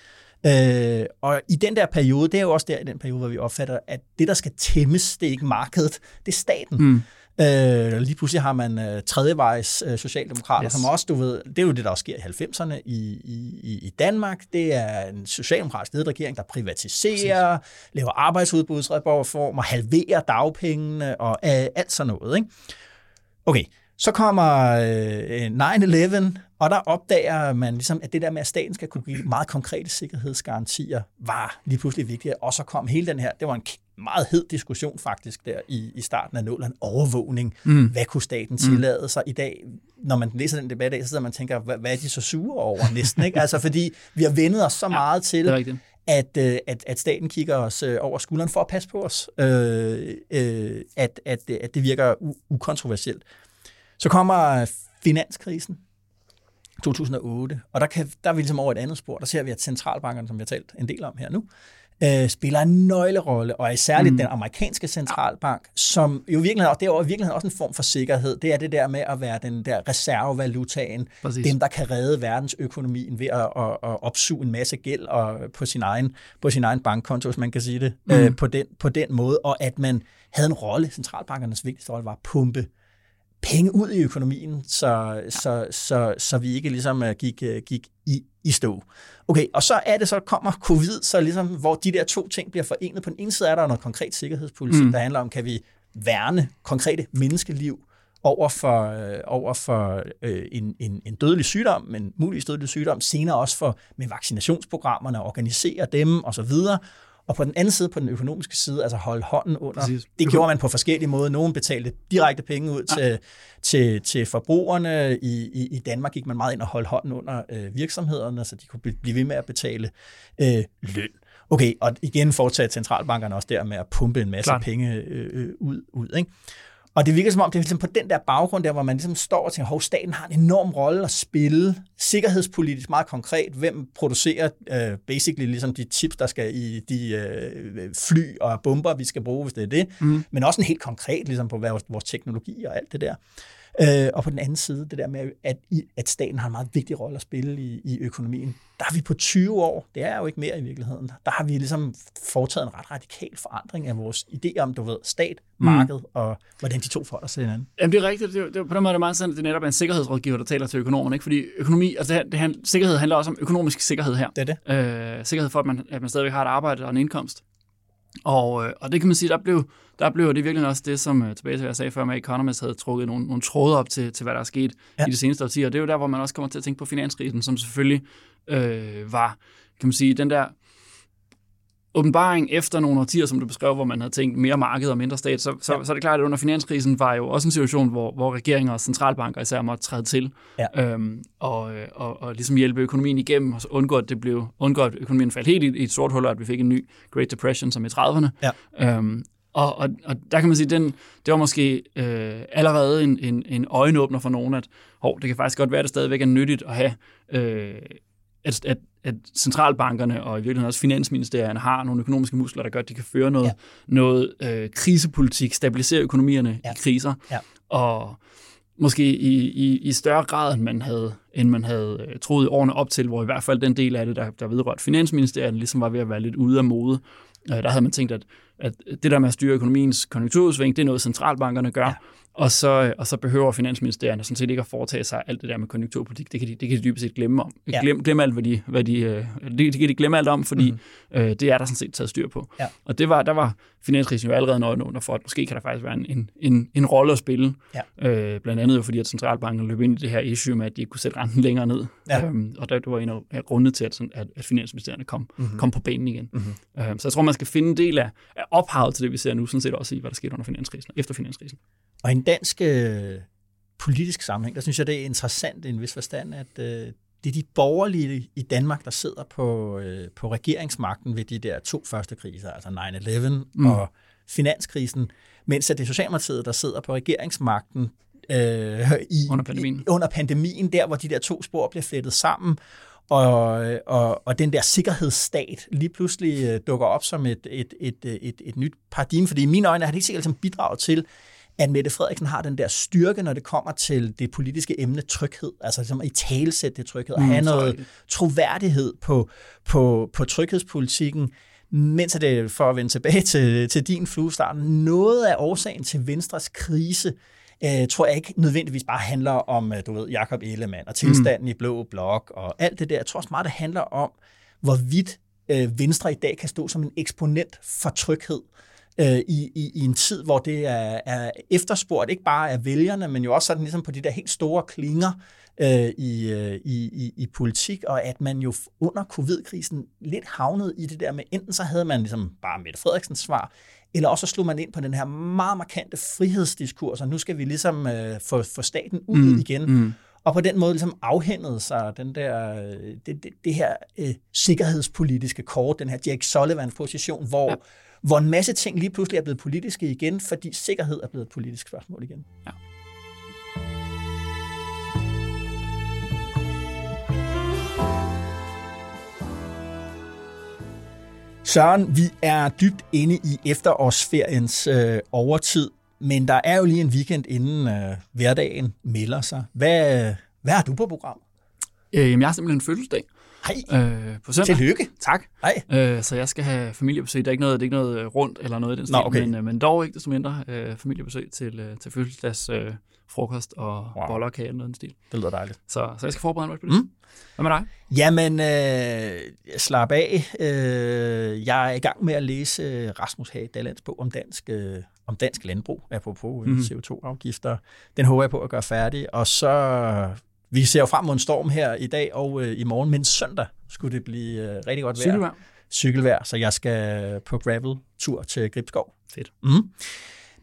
Øh, og i den der periode, det er jo også der i den periode, hvor vi opfatter, at det, der skal tæmmes, det er ikke markedet, det er staten. Mm. Øh, lige pludselig har man øh, tredjevejs øh, socialdemokrater, yes. som også, du ved, det er jo det, der også sker i 90'erne i, i, i Danmark. Det er en socialdemokratisk ledet regering, der privatiserer, Præcis. laver arbejdsudbudsreformer, halverer dagpengene og øh, alt sådan noget. Ikke? Okay, så kommer øh, 9-11, og der opdager man ligesom, at det der med, at staten skal kunne give meget konkrete sikkerhedsgarantier, var lige pludselig vigtigt. Og så kom hele den her, det var en meget hed diskussion faktisk der i, i starten af nullerne, overvågning. Mm. Hvad kunne staten mm. tillade sig i dag? Når man læser den debat af, så sidder man tænker, hvad, hvad er de så sure over næsten? Ikke? Altså fordi vi har vendet os så ja, meget til, at, øh, at, at staten kigger os øh, over skulderen for at passe på os, øh, øh, at, at, at det virker ukontroversielt. Så kommer finanskrisen 2008, og der, kan, der er vi ligesom over et andet spor. Der ser vi, at centralbankerne, som vi har talt en del om her nu, øh, spiller en nøglerolle, og er særligt mm. den amerikanske centralbank, som jo virkelig, og er i virkeligheden også en form for sikkerhed. Det er det der med at være den der reservevalutaen, Præcis. dem, der kan redde verdensøkonomien ved at, at, at opsuge en masse gæld og på sin egen, på sin egen bankkonto, hvis man kan sige det, mm. øh, på, den, på den måde, og at man havde en rolle, centralbankernes vigtigste rolle var at pumpe penge ud i økonomien, så, så, så, så vi ikke ligesom øh, gik, øh, gik i, i stå. Okay, og så er det så kommer covid, så ligesom, hvor de der to ting bliver forenet. På den ene side er der noget konkret sikkerhedspolitik, mm. der handler om, kan vi værne konkrete menneskeliv over for, øh, over for øh, en, en, en dødelig sygdom, men muligvis dødelig sygdom, senere også for med vaccinationsprogrammerne, organisere dem osv., og på den anden side, på den økonomiske side, altså holde hånden under. Præcis. Det gjorde man på forskellige måder. Nogen betalte direkte penge ud ja. til, til, til forbrugerne. I, i, I Danmark gik man meget ind og holdt hånden under øh, virksomhederne, så de kunne blive ved med at betale øh, løn. Okay, og igen fortsatte centralbankerne også der med at pumpe en masse Klar. penge øh, øh, ud. ud ikke? Og det virker som om, det er ligesom på den der baggrund der, hvor man ligesom står og tænker, at staten har en enorm rolle at spille, sikkerhedspolitisk meget konkret, hvem producerer uh, basically ligesom de chips, der skal i de uh, fly og bomber, vi skal bruge, hvis det er det, mm. men også en helt konkret ligesom på vores, vores teknologi og alt det der. Øh, og på den anden side, det der med, at, at staten har en meget vigtig rolle at spille i, i økonomien. Der er vi på 20 år, det er jo ikke mere i virkeligheden, der har vi ligesom foretaget en ret radikal forandring af vores idé om, du ved, stat, mm. marked, mm. og hvordan de to forholder sig til hinanden. Jamen det er rigtigt, det er, det er, på den måde er det meget sandt, det er netop en sikkerhedsrådgiver, der taler til økonomerne, ikke? fordi økonomi, altså det, det, det, sikkerhed handler også om økonomisk sikkerhed her. Det er det. Øh, sikkerhed for, at man, at man stadigvæk har et arbejde og en indkomst. Og, øh, og det kan man sige, der blev, der blev det virkelig også det, som øh, tilbage til, hvad jeg sagde før med Economist, havde trukket nogle, nogle tråde op til, til, hvad der er sket ja. i de seneste årtier. Det er jo der, hvor man også kommer til at tænke på finanskrisen, som selvfølgelig øh, var, kan man sige, den der åbenbaring efter nogle årtier, som du beskrev, hvor man havde tænkt mere marked og mindre stat, så, så, ja. så er det klart, at under finanskrisen var jo også en situation, hvor, hvor regeringer og centralbanker især måtte træde til ja. øhm, og, og, og ligesom hjælpe økonomien igennem, og undgå, at, det blev, undgå, at økonomien faldt helt i, i et sort hul, og at vi fik en ny Great Depression som i 30'erne. Ja. Øhm, og, og, og der kan man sige, den, det var måske øh, allerede en, en, en øjenåbner for nogen, at hov, det kan faktisk godt være, at det stadigvæk er nyttigt at have øh, at, at, at centralbankerne og i virkeligheden også finansministerierne har nogle økonomiske muskler, der gør, at de kan føre noget, ja. noget øh, krisepolitik, stabilisere økonomierne ja. i kriser, ja. og måske i, i, i større grad, end man havde, end man havde øh, troet i årene op til, hvor i hvert fald den del af det, der, der vedrørt finansministerierne, ligesom var ved at være lidt ude af mode. Øh, der havde man tænkt, at, at det der med at styre økonomiens konjunkturudsving, det er noget, centralbankerne gør, ja. Og så, og så behøver finansministerierne sådan set ikke at foretage sig alt det der med konjunkturpolitik. Det kan de, det kan de dybest set glemme om. Ja. Glem, glemme alt, hvad de, hvad de, øh, det, det kan de glemme alt om, fordi mm-hmm. øh, det er der sådan set taget styr på. Ja. Og det var, der var finanskrisen jo allerede noget under for, at måske kan der faktisk være en, en, en rolle at spille. Ja. Øh, blandt andet jo fordi, at centralbanken løb ind i det her issue med, at de ikke kunne sætte renten længere ned. Ja. Øhm, og der, det var en af grundene til, at, sådan, at, at finansministerierne kom, mm-hmm. kom på banen igen. Mm-hmm. Øhm, så jeg tror, man skal finde en del af, af ophavet til det, vi ser nu, sådan set også i, hvad der skete under finanskrisen og efter finanskrisen. Og i en dansk øh, politisk sammenhæng, der synes jeg, det er interessant i en vis forstand, at øh, det er de borgerlige i Danmark, der sidder på, øh, på regeringsmagten ved de der to første kriser, altså 9-11 mm. og finanskrisen, mens det er Socialdemokratiet, der sidder på regeringsmagten øh, i, under, pandemien. I, under pandemien, der hvor de der to spor bliver flettet sammen, og, og, og den der sikkerhedsstat lige pludselig øh, dukker op som et, et, et, et, et, nyt paradigme, fordi i mine øjne har det ikke sikkert som bidrag til, at Mette Frederiksen har den der styrke, når det kommer til det politiske emne tryghed, altså ligesom i talsætte det tryghed, og mm, have noget troværdighed på, på, på tryghedspolitikken, mens det, for at vende tilbage til, til din fluestart, noget af årsagen til Venstres krise, øh, tror jeg ikke nødvendigvis bare handler om, øh, du ved, Jakob Ellemann og tilstanden mm. i Blå Blok og alt det der. Jeg tror også meget, det handler om, hvorvidt øh, Venstre i dag kan stå som en eksponent for tryghed øh, i, i, i en tid, hvor det er, er efterspurgt, ikke bare af vælgerne, men jo også sådan ligesom på de der helt store klinger øh, i, øh, i, i, i politik, og at man jo under covid-krisen lidt havnede i det der med, enten så havde man ligesom bare Mette Frederiksens svar, eller også slog man ind på den her meget markante frihedsdiskurs, og nu skal vi ligesom øh, få, få staten ud mm, igen. Mm. Og på den måde ligesom afhændede sig den der, det, det, det her øh, sikkerhedspolitiske kort, den her Jack Sullivan-position, hvor ja hvor en masse ting lige pludselig er blevet politiske igen, fordi sikkerhed er blevet et politisk spørgsmål igen. Ja. Søren, vi er dybt inde i efterårsferiens øh, overtid, men der er jo lige en weekend inden øh, hverdagen melder sig. Hvad, hvad har du på program? Øh, jeg har simpelthen en fødselsdag. Hej. Øh, på søndag. Tillykke. Tak. Hej. Øh, så jeg skal have familiebesøg. Det er ikke noget, det er ikke noget øh, rundt eller noget i den stil, Nå, okay. men, øh, men dog ikke desto mindre øh, familiebesøg til, øh, til fødselsdags øh, frokost og wow. boller og kage noget den stil. Det lyder dejligt. Så, så jeg skal forberede mig på det. Mm. Hvad med dig? Jamen, øh, slap af. Øh, jeg er i gang med at læse øh, Rasmus Hage Dallands bog om dansk, øh, om dansk landbrug, apropos mm. CO2-afgifter. Den håber jeg på at gøre færdig. Og så vi ser jo frem mod en storm her i dag og øh, i morgen, men søndag skulle det blive øh, rigtig godt vejr. Cykelvejr. Cykelvejr, så jeg skal på gravel-tur til Gribskov. Fedt. Mm.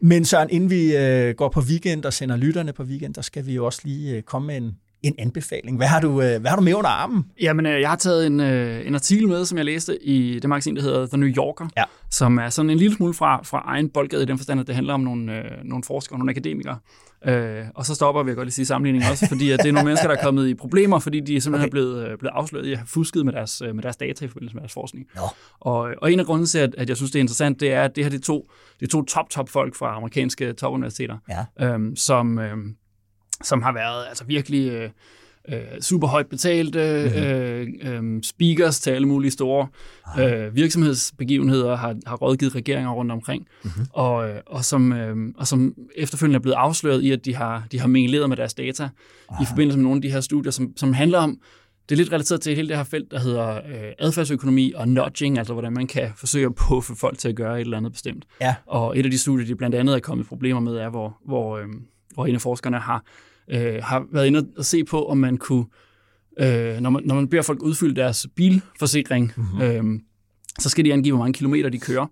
Men Søren, inden vi øh, går på weekend og sender lytterne på weekend, der skal vi jo også lige øh, komme med en, en anbefaling. Hvad har du, øh, hvad har du med under armen? Jamen, øh, jeg har taget en, øh, en artikel med, som jeg læste i det magasin, der hedder The New Yorker, ja. som er sådan en lille smule fra, fra egen boldgade i den forstand, at det handler om nogle, nogle forskere, nogle akademikere. Øh, og så stopper vi, godt lige sige sammenligning også, fordi at det er nogle mennesker, der er kommet i problemer, fordi de simpelthen okay. er blevet, blevet afsløret i at have fusket med deres, med deres data i forbindelse med deres forskning. Ja. Og, og en af grunden til, at, at jeg synes, det er interessant, det er, at det her det er to, det er to top-top folk fra amerikanske topuniversiteter, ja. øhm, som, øhm, som har været altså virkelig... Øh, øh, super højt betalte mm-hmm. øh, øh, speakers til alle mulige store øh, virksomhedsbegivenheder, har, har rådgivet regeringer rundt omkring, mm-hmm. og, øh, og, som, øh, og som efterfølgende er blevet afsløret i, at de har, de har mingeleret med deres data Aha. i forbindelse med nogle af de her studier, som, som handler om det er lidt relateret til hele det her felt, der hedder øh, adfærdsøkonomi og nudging, altså hvordan man kan forsøge at puffe folk til at gøre et eller andet bestemt. Ja. Og et af de studier, de blandt andet er kommet problemer med, er, hvor, hvor, øh, hvor en af forskerne har, øh, har været inde og se på, om man kunne, øh, når, man, når man beder folk udfylde deres bilforsikring, mm-hmm. øh, så skal de angive, hvor mange kilometer de kører.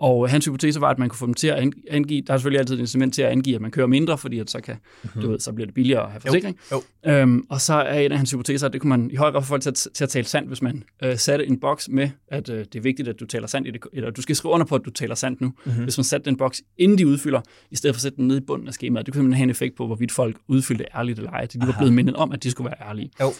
Og hans hypotese var, at man kunne få dem til at angive, der er selvfølgelig altid et incitament til at angive, at man kører mindre, fordi at så, kan, mm-hmm. du ved, så bliver det billigere at have forsikring. Jo, jo. Øhm, og så er en af hans hypoteser, at det kunne man i højere grad få folk til at, til at tale sandt, hvis man øh, satte en boks med, at øh, det er vigtigt, at du taler sandt, i det, eller du skal skrive under på, at du taler sandt nu. Mm-hmm. Hvis man satte den boks, inden de udfylder, i stedet for at sætte den ned i bunden af skemaet, det kunne man have en effekt på, hvorvidt folk udfyldte ærligt eller ej. De var blevet mindet om, at de skulle være ærlige. Jo.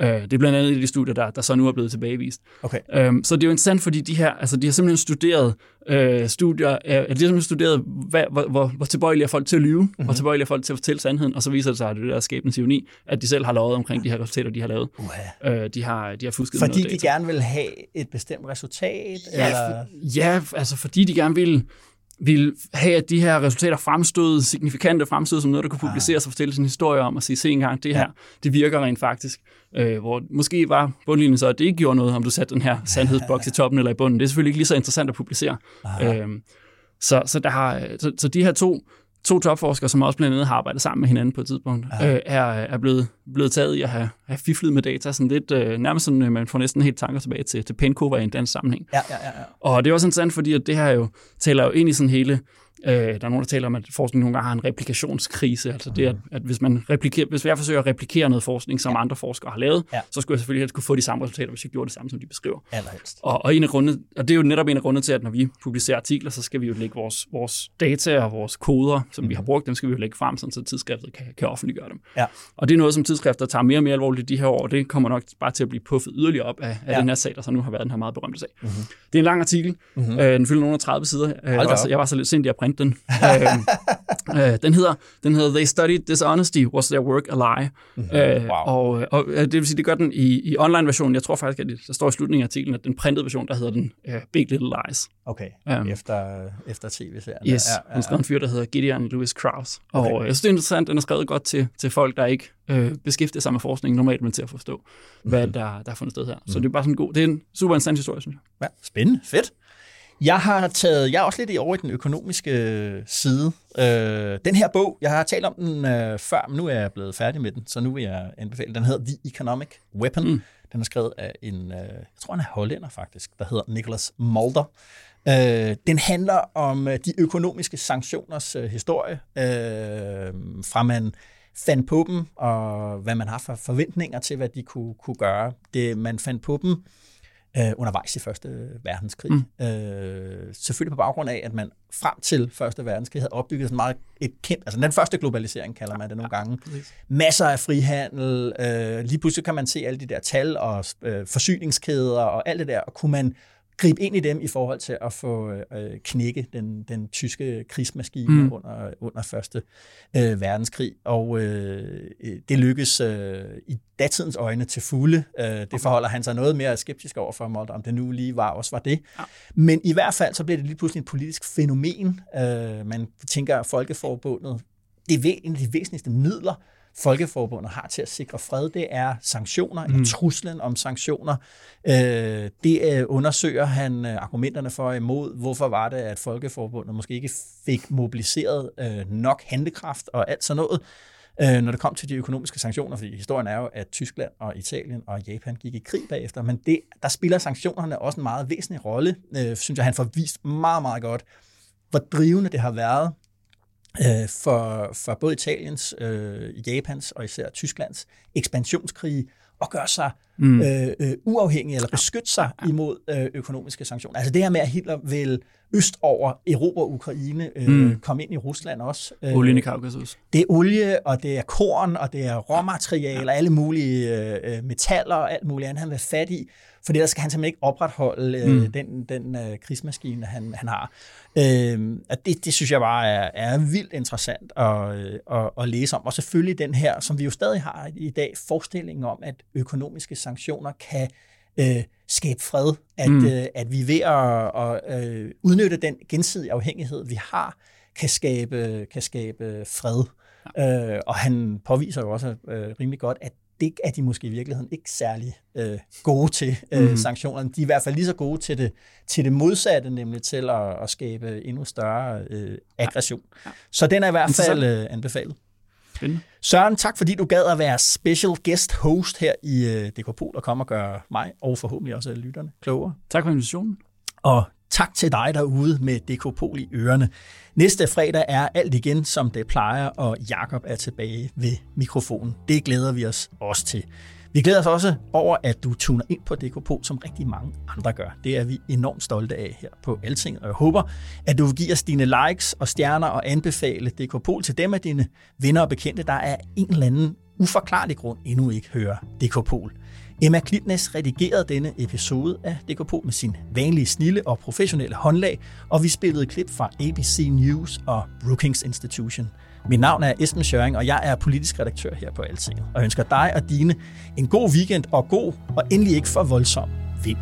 Øh, det er blandt andet i de studier, der, der så nu er blevet tilbagevist. Okay. Øhm, så det er jo interessant, fordi de her, altså de har simpelthen studeret øh, studier, øh, de har simpelthen studeret, hvad, hvor, hvor, hvor tilbøjelige er folk til at lyve, mm-hmm. hvor tilbøjelige er folk til at fortælle sandheden, og så viser det sig, at det der skæbens ironi, at de selv har lovet omkring de her resultater, de har lavet. Uh-huh. Øh, de, har, de har fusket Fordi noget de data. gerne vil have et bestemt resultat? Ja, eller? ja, altså fordi de gerne vil vil have, at de her resultater fremstod, signifikante fremstod som noget, der kunne publiceres og fortælle sin historie om, og sige, se engang, det her, det virker rent faktisk. Øh, hvor måske var bundlinjen så, at det ikke gjorde noget, om du satte den her sandhedsboks i toppen eller i bunden. Det er selvfølgelig ikke lige så interessant at publicere. Øh, så, så, der har, så, så de her to, to topforskere, som også blandt andet har arbejdet sammen med hinanden på et tidspunkt, øh, er, er blevet, blevet taget i at have, have fiflet med data. Sådan lidt, øh, nærmest sådan, øh, man får næsten helt tanker tilbage til, til Pencover i en dansk sammenhæng. Ja, ja, ja, ja. Og det er også interessant, fordi at det her jo taler jo ind i sådan hele, øh, der er nogen, der taler om, at forskning nogle gange har en replikationskrise, altså det, at, at hvis, man replikerer, hvis jeg forsøger at replikere noget forskning, som ja. andre forskere har lavet, Ja. så skulle jeg selvfølgelig helst kunne få de samme resultater, hvis jeg gjorde det samme, som de beskriver. Allerhelst. Og, og, en af grunde, og det er jo netop en af grundene til, at når vi publicerer artikler, så skal vi jo lægge vores, vores data og vores koder, som mm. vi har brugt, dem skal vi jo lægge frem, sådan, så tidsskriftet kan, kan offentliggøre dem. Ja. Og det er noget, som tidsskrifter tager mere og mere alvorligt i de her år, og det kommer nok bare til at blive puffet yderligere op af, af Ja. den her sag, der så nu har været den her meget berømte sag. Mm-hmm. Det er en lang artikel. Mm-hmm. Øh, den fylder nogle af 30 sider. Øh, jeg, da var så, op. jeg var så lidt sent i at printe den. øh, øh, den, hedder, den hedder They Studied Dishonesty, Was Their Work a Lie? Mm-hmm. Øh, Wow. og, og øh, det vil sige, det gør den i, i online-versionen. Jeg tror faktisk, at det, der står i slutningen af artiklen, at den printede version, der hedder den uh, Big Little Lies. Okay, Um, efter, efter tv-serien. Yes, Ja, ja, ja, en fyr, der hedder Gideon Lewis Krause. Og Okay. okay. jeg synes, det er interessant, den er skrevet godt til, til folk, der ikke øh, beskæftiger sig med forskning normalt, men til at forstå, hvad der, der er fundet sted her. Så det er bare sådan en god, det er en super interessant historie, synes jeg. Ja, spændende. Fedt. Jeg har taget, jeg er også lidt i over i den økonomiske øh, side. Øh, den her bog, jeg har talt om den øh, før, men nu er jeg blevet færdig med den, så nu vil jeg anbefale. Den hedder The Economic Weapon. Mm. Den er skrevet af en, øh, jeg tror han er hollænder faktisk, der hedder Nicholas Mulder. Øh, den handler om øh, de økonomiske sanktioners øh, historie, øh, fra man fandt på dem, og hvad man har for forventninger til, hvad de kunne, kunne gøre. Det, man fandt på dem øh, undervejs i Første Verdenskrig. Mm. Øh, selvfølgelig på baggrund af, at man frem til Første Verdenskrig havde opbygget sådan meget et kendt, altså den første globalisering kalder man det nogle gange. Masser af frihandel, øh, lige pludselig kan man se alle de der tal og øh, forsyningskæder og alt det der, og kunne man gribe ind i dem i forhold til at få øh, knække den, den tyske krigsmaskine mm. under, under første øh, verdenskrig. Og øh, det lykkes øh, i datidens øjne til fulde. Øh, det forholder han sig noget mere skeptisk over for, om det nu lige var også var det. Ja. Men i hvert fald så bliver det lige pludselig et politisk fænomen. Øh, man tænker, at Folkeforbundet, det er en af de væsentligste midler, Folkeforbundet har til at sikre fred, det er sanktioner, mm. truslen om sanktioner. Øh, det øh, undersøger han øh, argumenterne for og imod. Hvorfor var det, at Folkeforbundet måske ikke fik mobiliseret øh, nok handlekraft og alt sådan noget, øh, når det kom til de økonomiske sanktioner, fordi historien er jo, at Tyskland og Italien og Japan gik i krig bagefter, men det, der spiller sanktionerne også en meget væsentlig rolle, øh, synes jeg, han får vist meget, meget godt, hvor drivende det har været øh, for, for både Italiens, øh, Japans og især Tysklands ekspansionskrige og gøre sig mm. øh, øh, uafhængig eller beskytte sig imod øh, økonomiske sanktioner. Altså det her med, at Hitler vil øst over Europa og Ukraine øh, mm. komme ind i Rusland også. Øh, Olien i Kaukasus. det er olie, og det er korn, og det er råmaterialer, alle mulige øh, metaller og alt muligt andet, han vil fat i. For ellers skal han simpelthen ikke opretholde øh, mm. den, den øh, krigsmaskine, han, han har. Øh, og det, det synes jeg bare er, er vildt interessant at, øh, at, at læse om. Og selvfølgelig den her, som vi jo stadig har i dag, forestillingen om, at økonomiske sanktioner kan øh, skabe fred. At, mm. øh, at vi ved at, at øh, udnytte den gensidige afhængighed, vi har, kan skabe, kan skabe fred. Øh, og han påviser jo også øh, rimelig godt, at det er de måske i virkeligheden ikke særlig øh, gode til, øh, mm. sanktionerne. De er i hvert fald lige så gode til det, til det modsatte, nemlig til at, at skabe endnu større øh, aggression. Ja. Ja. Så den er i hvert fald øh, anbefalet. Spindende. Søren, tak fordi du gad at være special guest host her i øh, DK og komme og gøre mig, og forhåbentlig også lytterne, klogere. Tak for invitationen. Og tak til dig derude med Dekopol i ørerne. Næste fredag er alt igen, som det plejer, og Jakob er tilbage ved mikrofonen. Det glæder vi os også til. Vi glæder os også over, at du tuner ind på Dekopol, som rigtig mange andre gør. Det er vi enormt stolte af her på Alting, og jeg håber, at du vil give os dine likes og stjerner og anbefale Dekopol til dem af dine venner og bekendte, der er en eller anden uforklarlig grund endnu ikke hører DKPol. Emma Klitnes redigerede denne episode af DKPol med sin vanlige snille og professionelle håndlag, og vi spillede klip fra ABC News og Brookings Institution – mit navn er Esben Schøring, og jeg er politisk redaktør her på Altinget. Og jeg ønsker dig og dine en god weekend og god og endelig ikke for voldsom vind.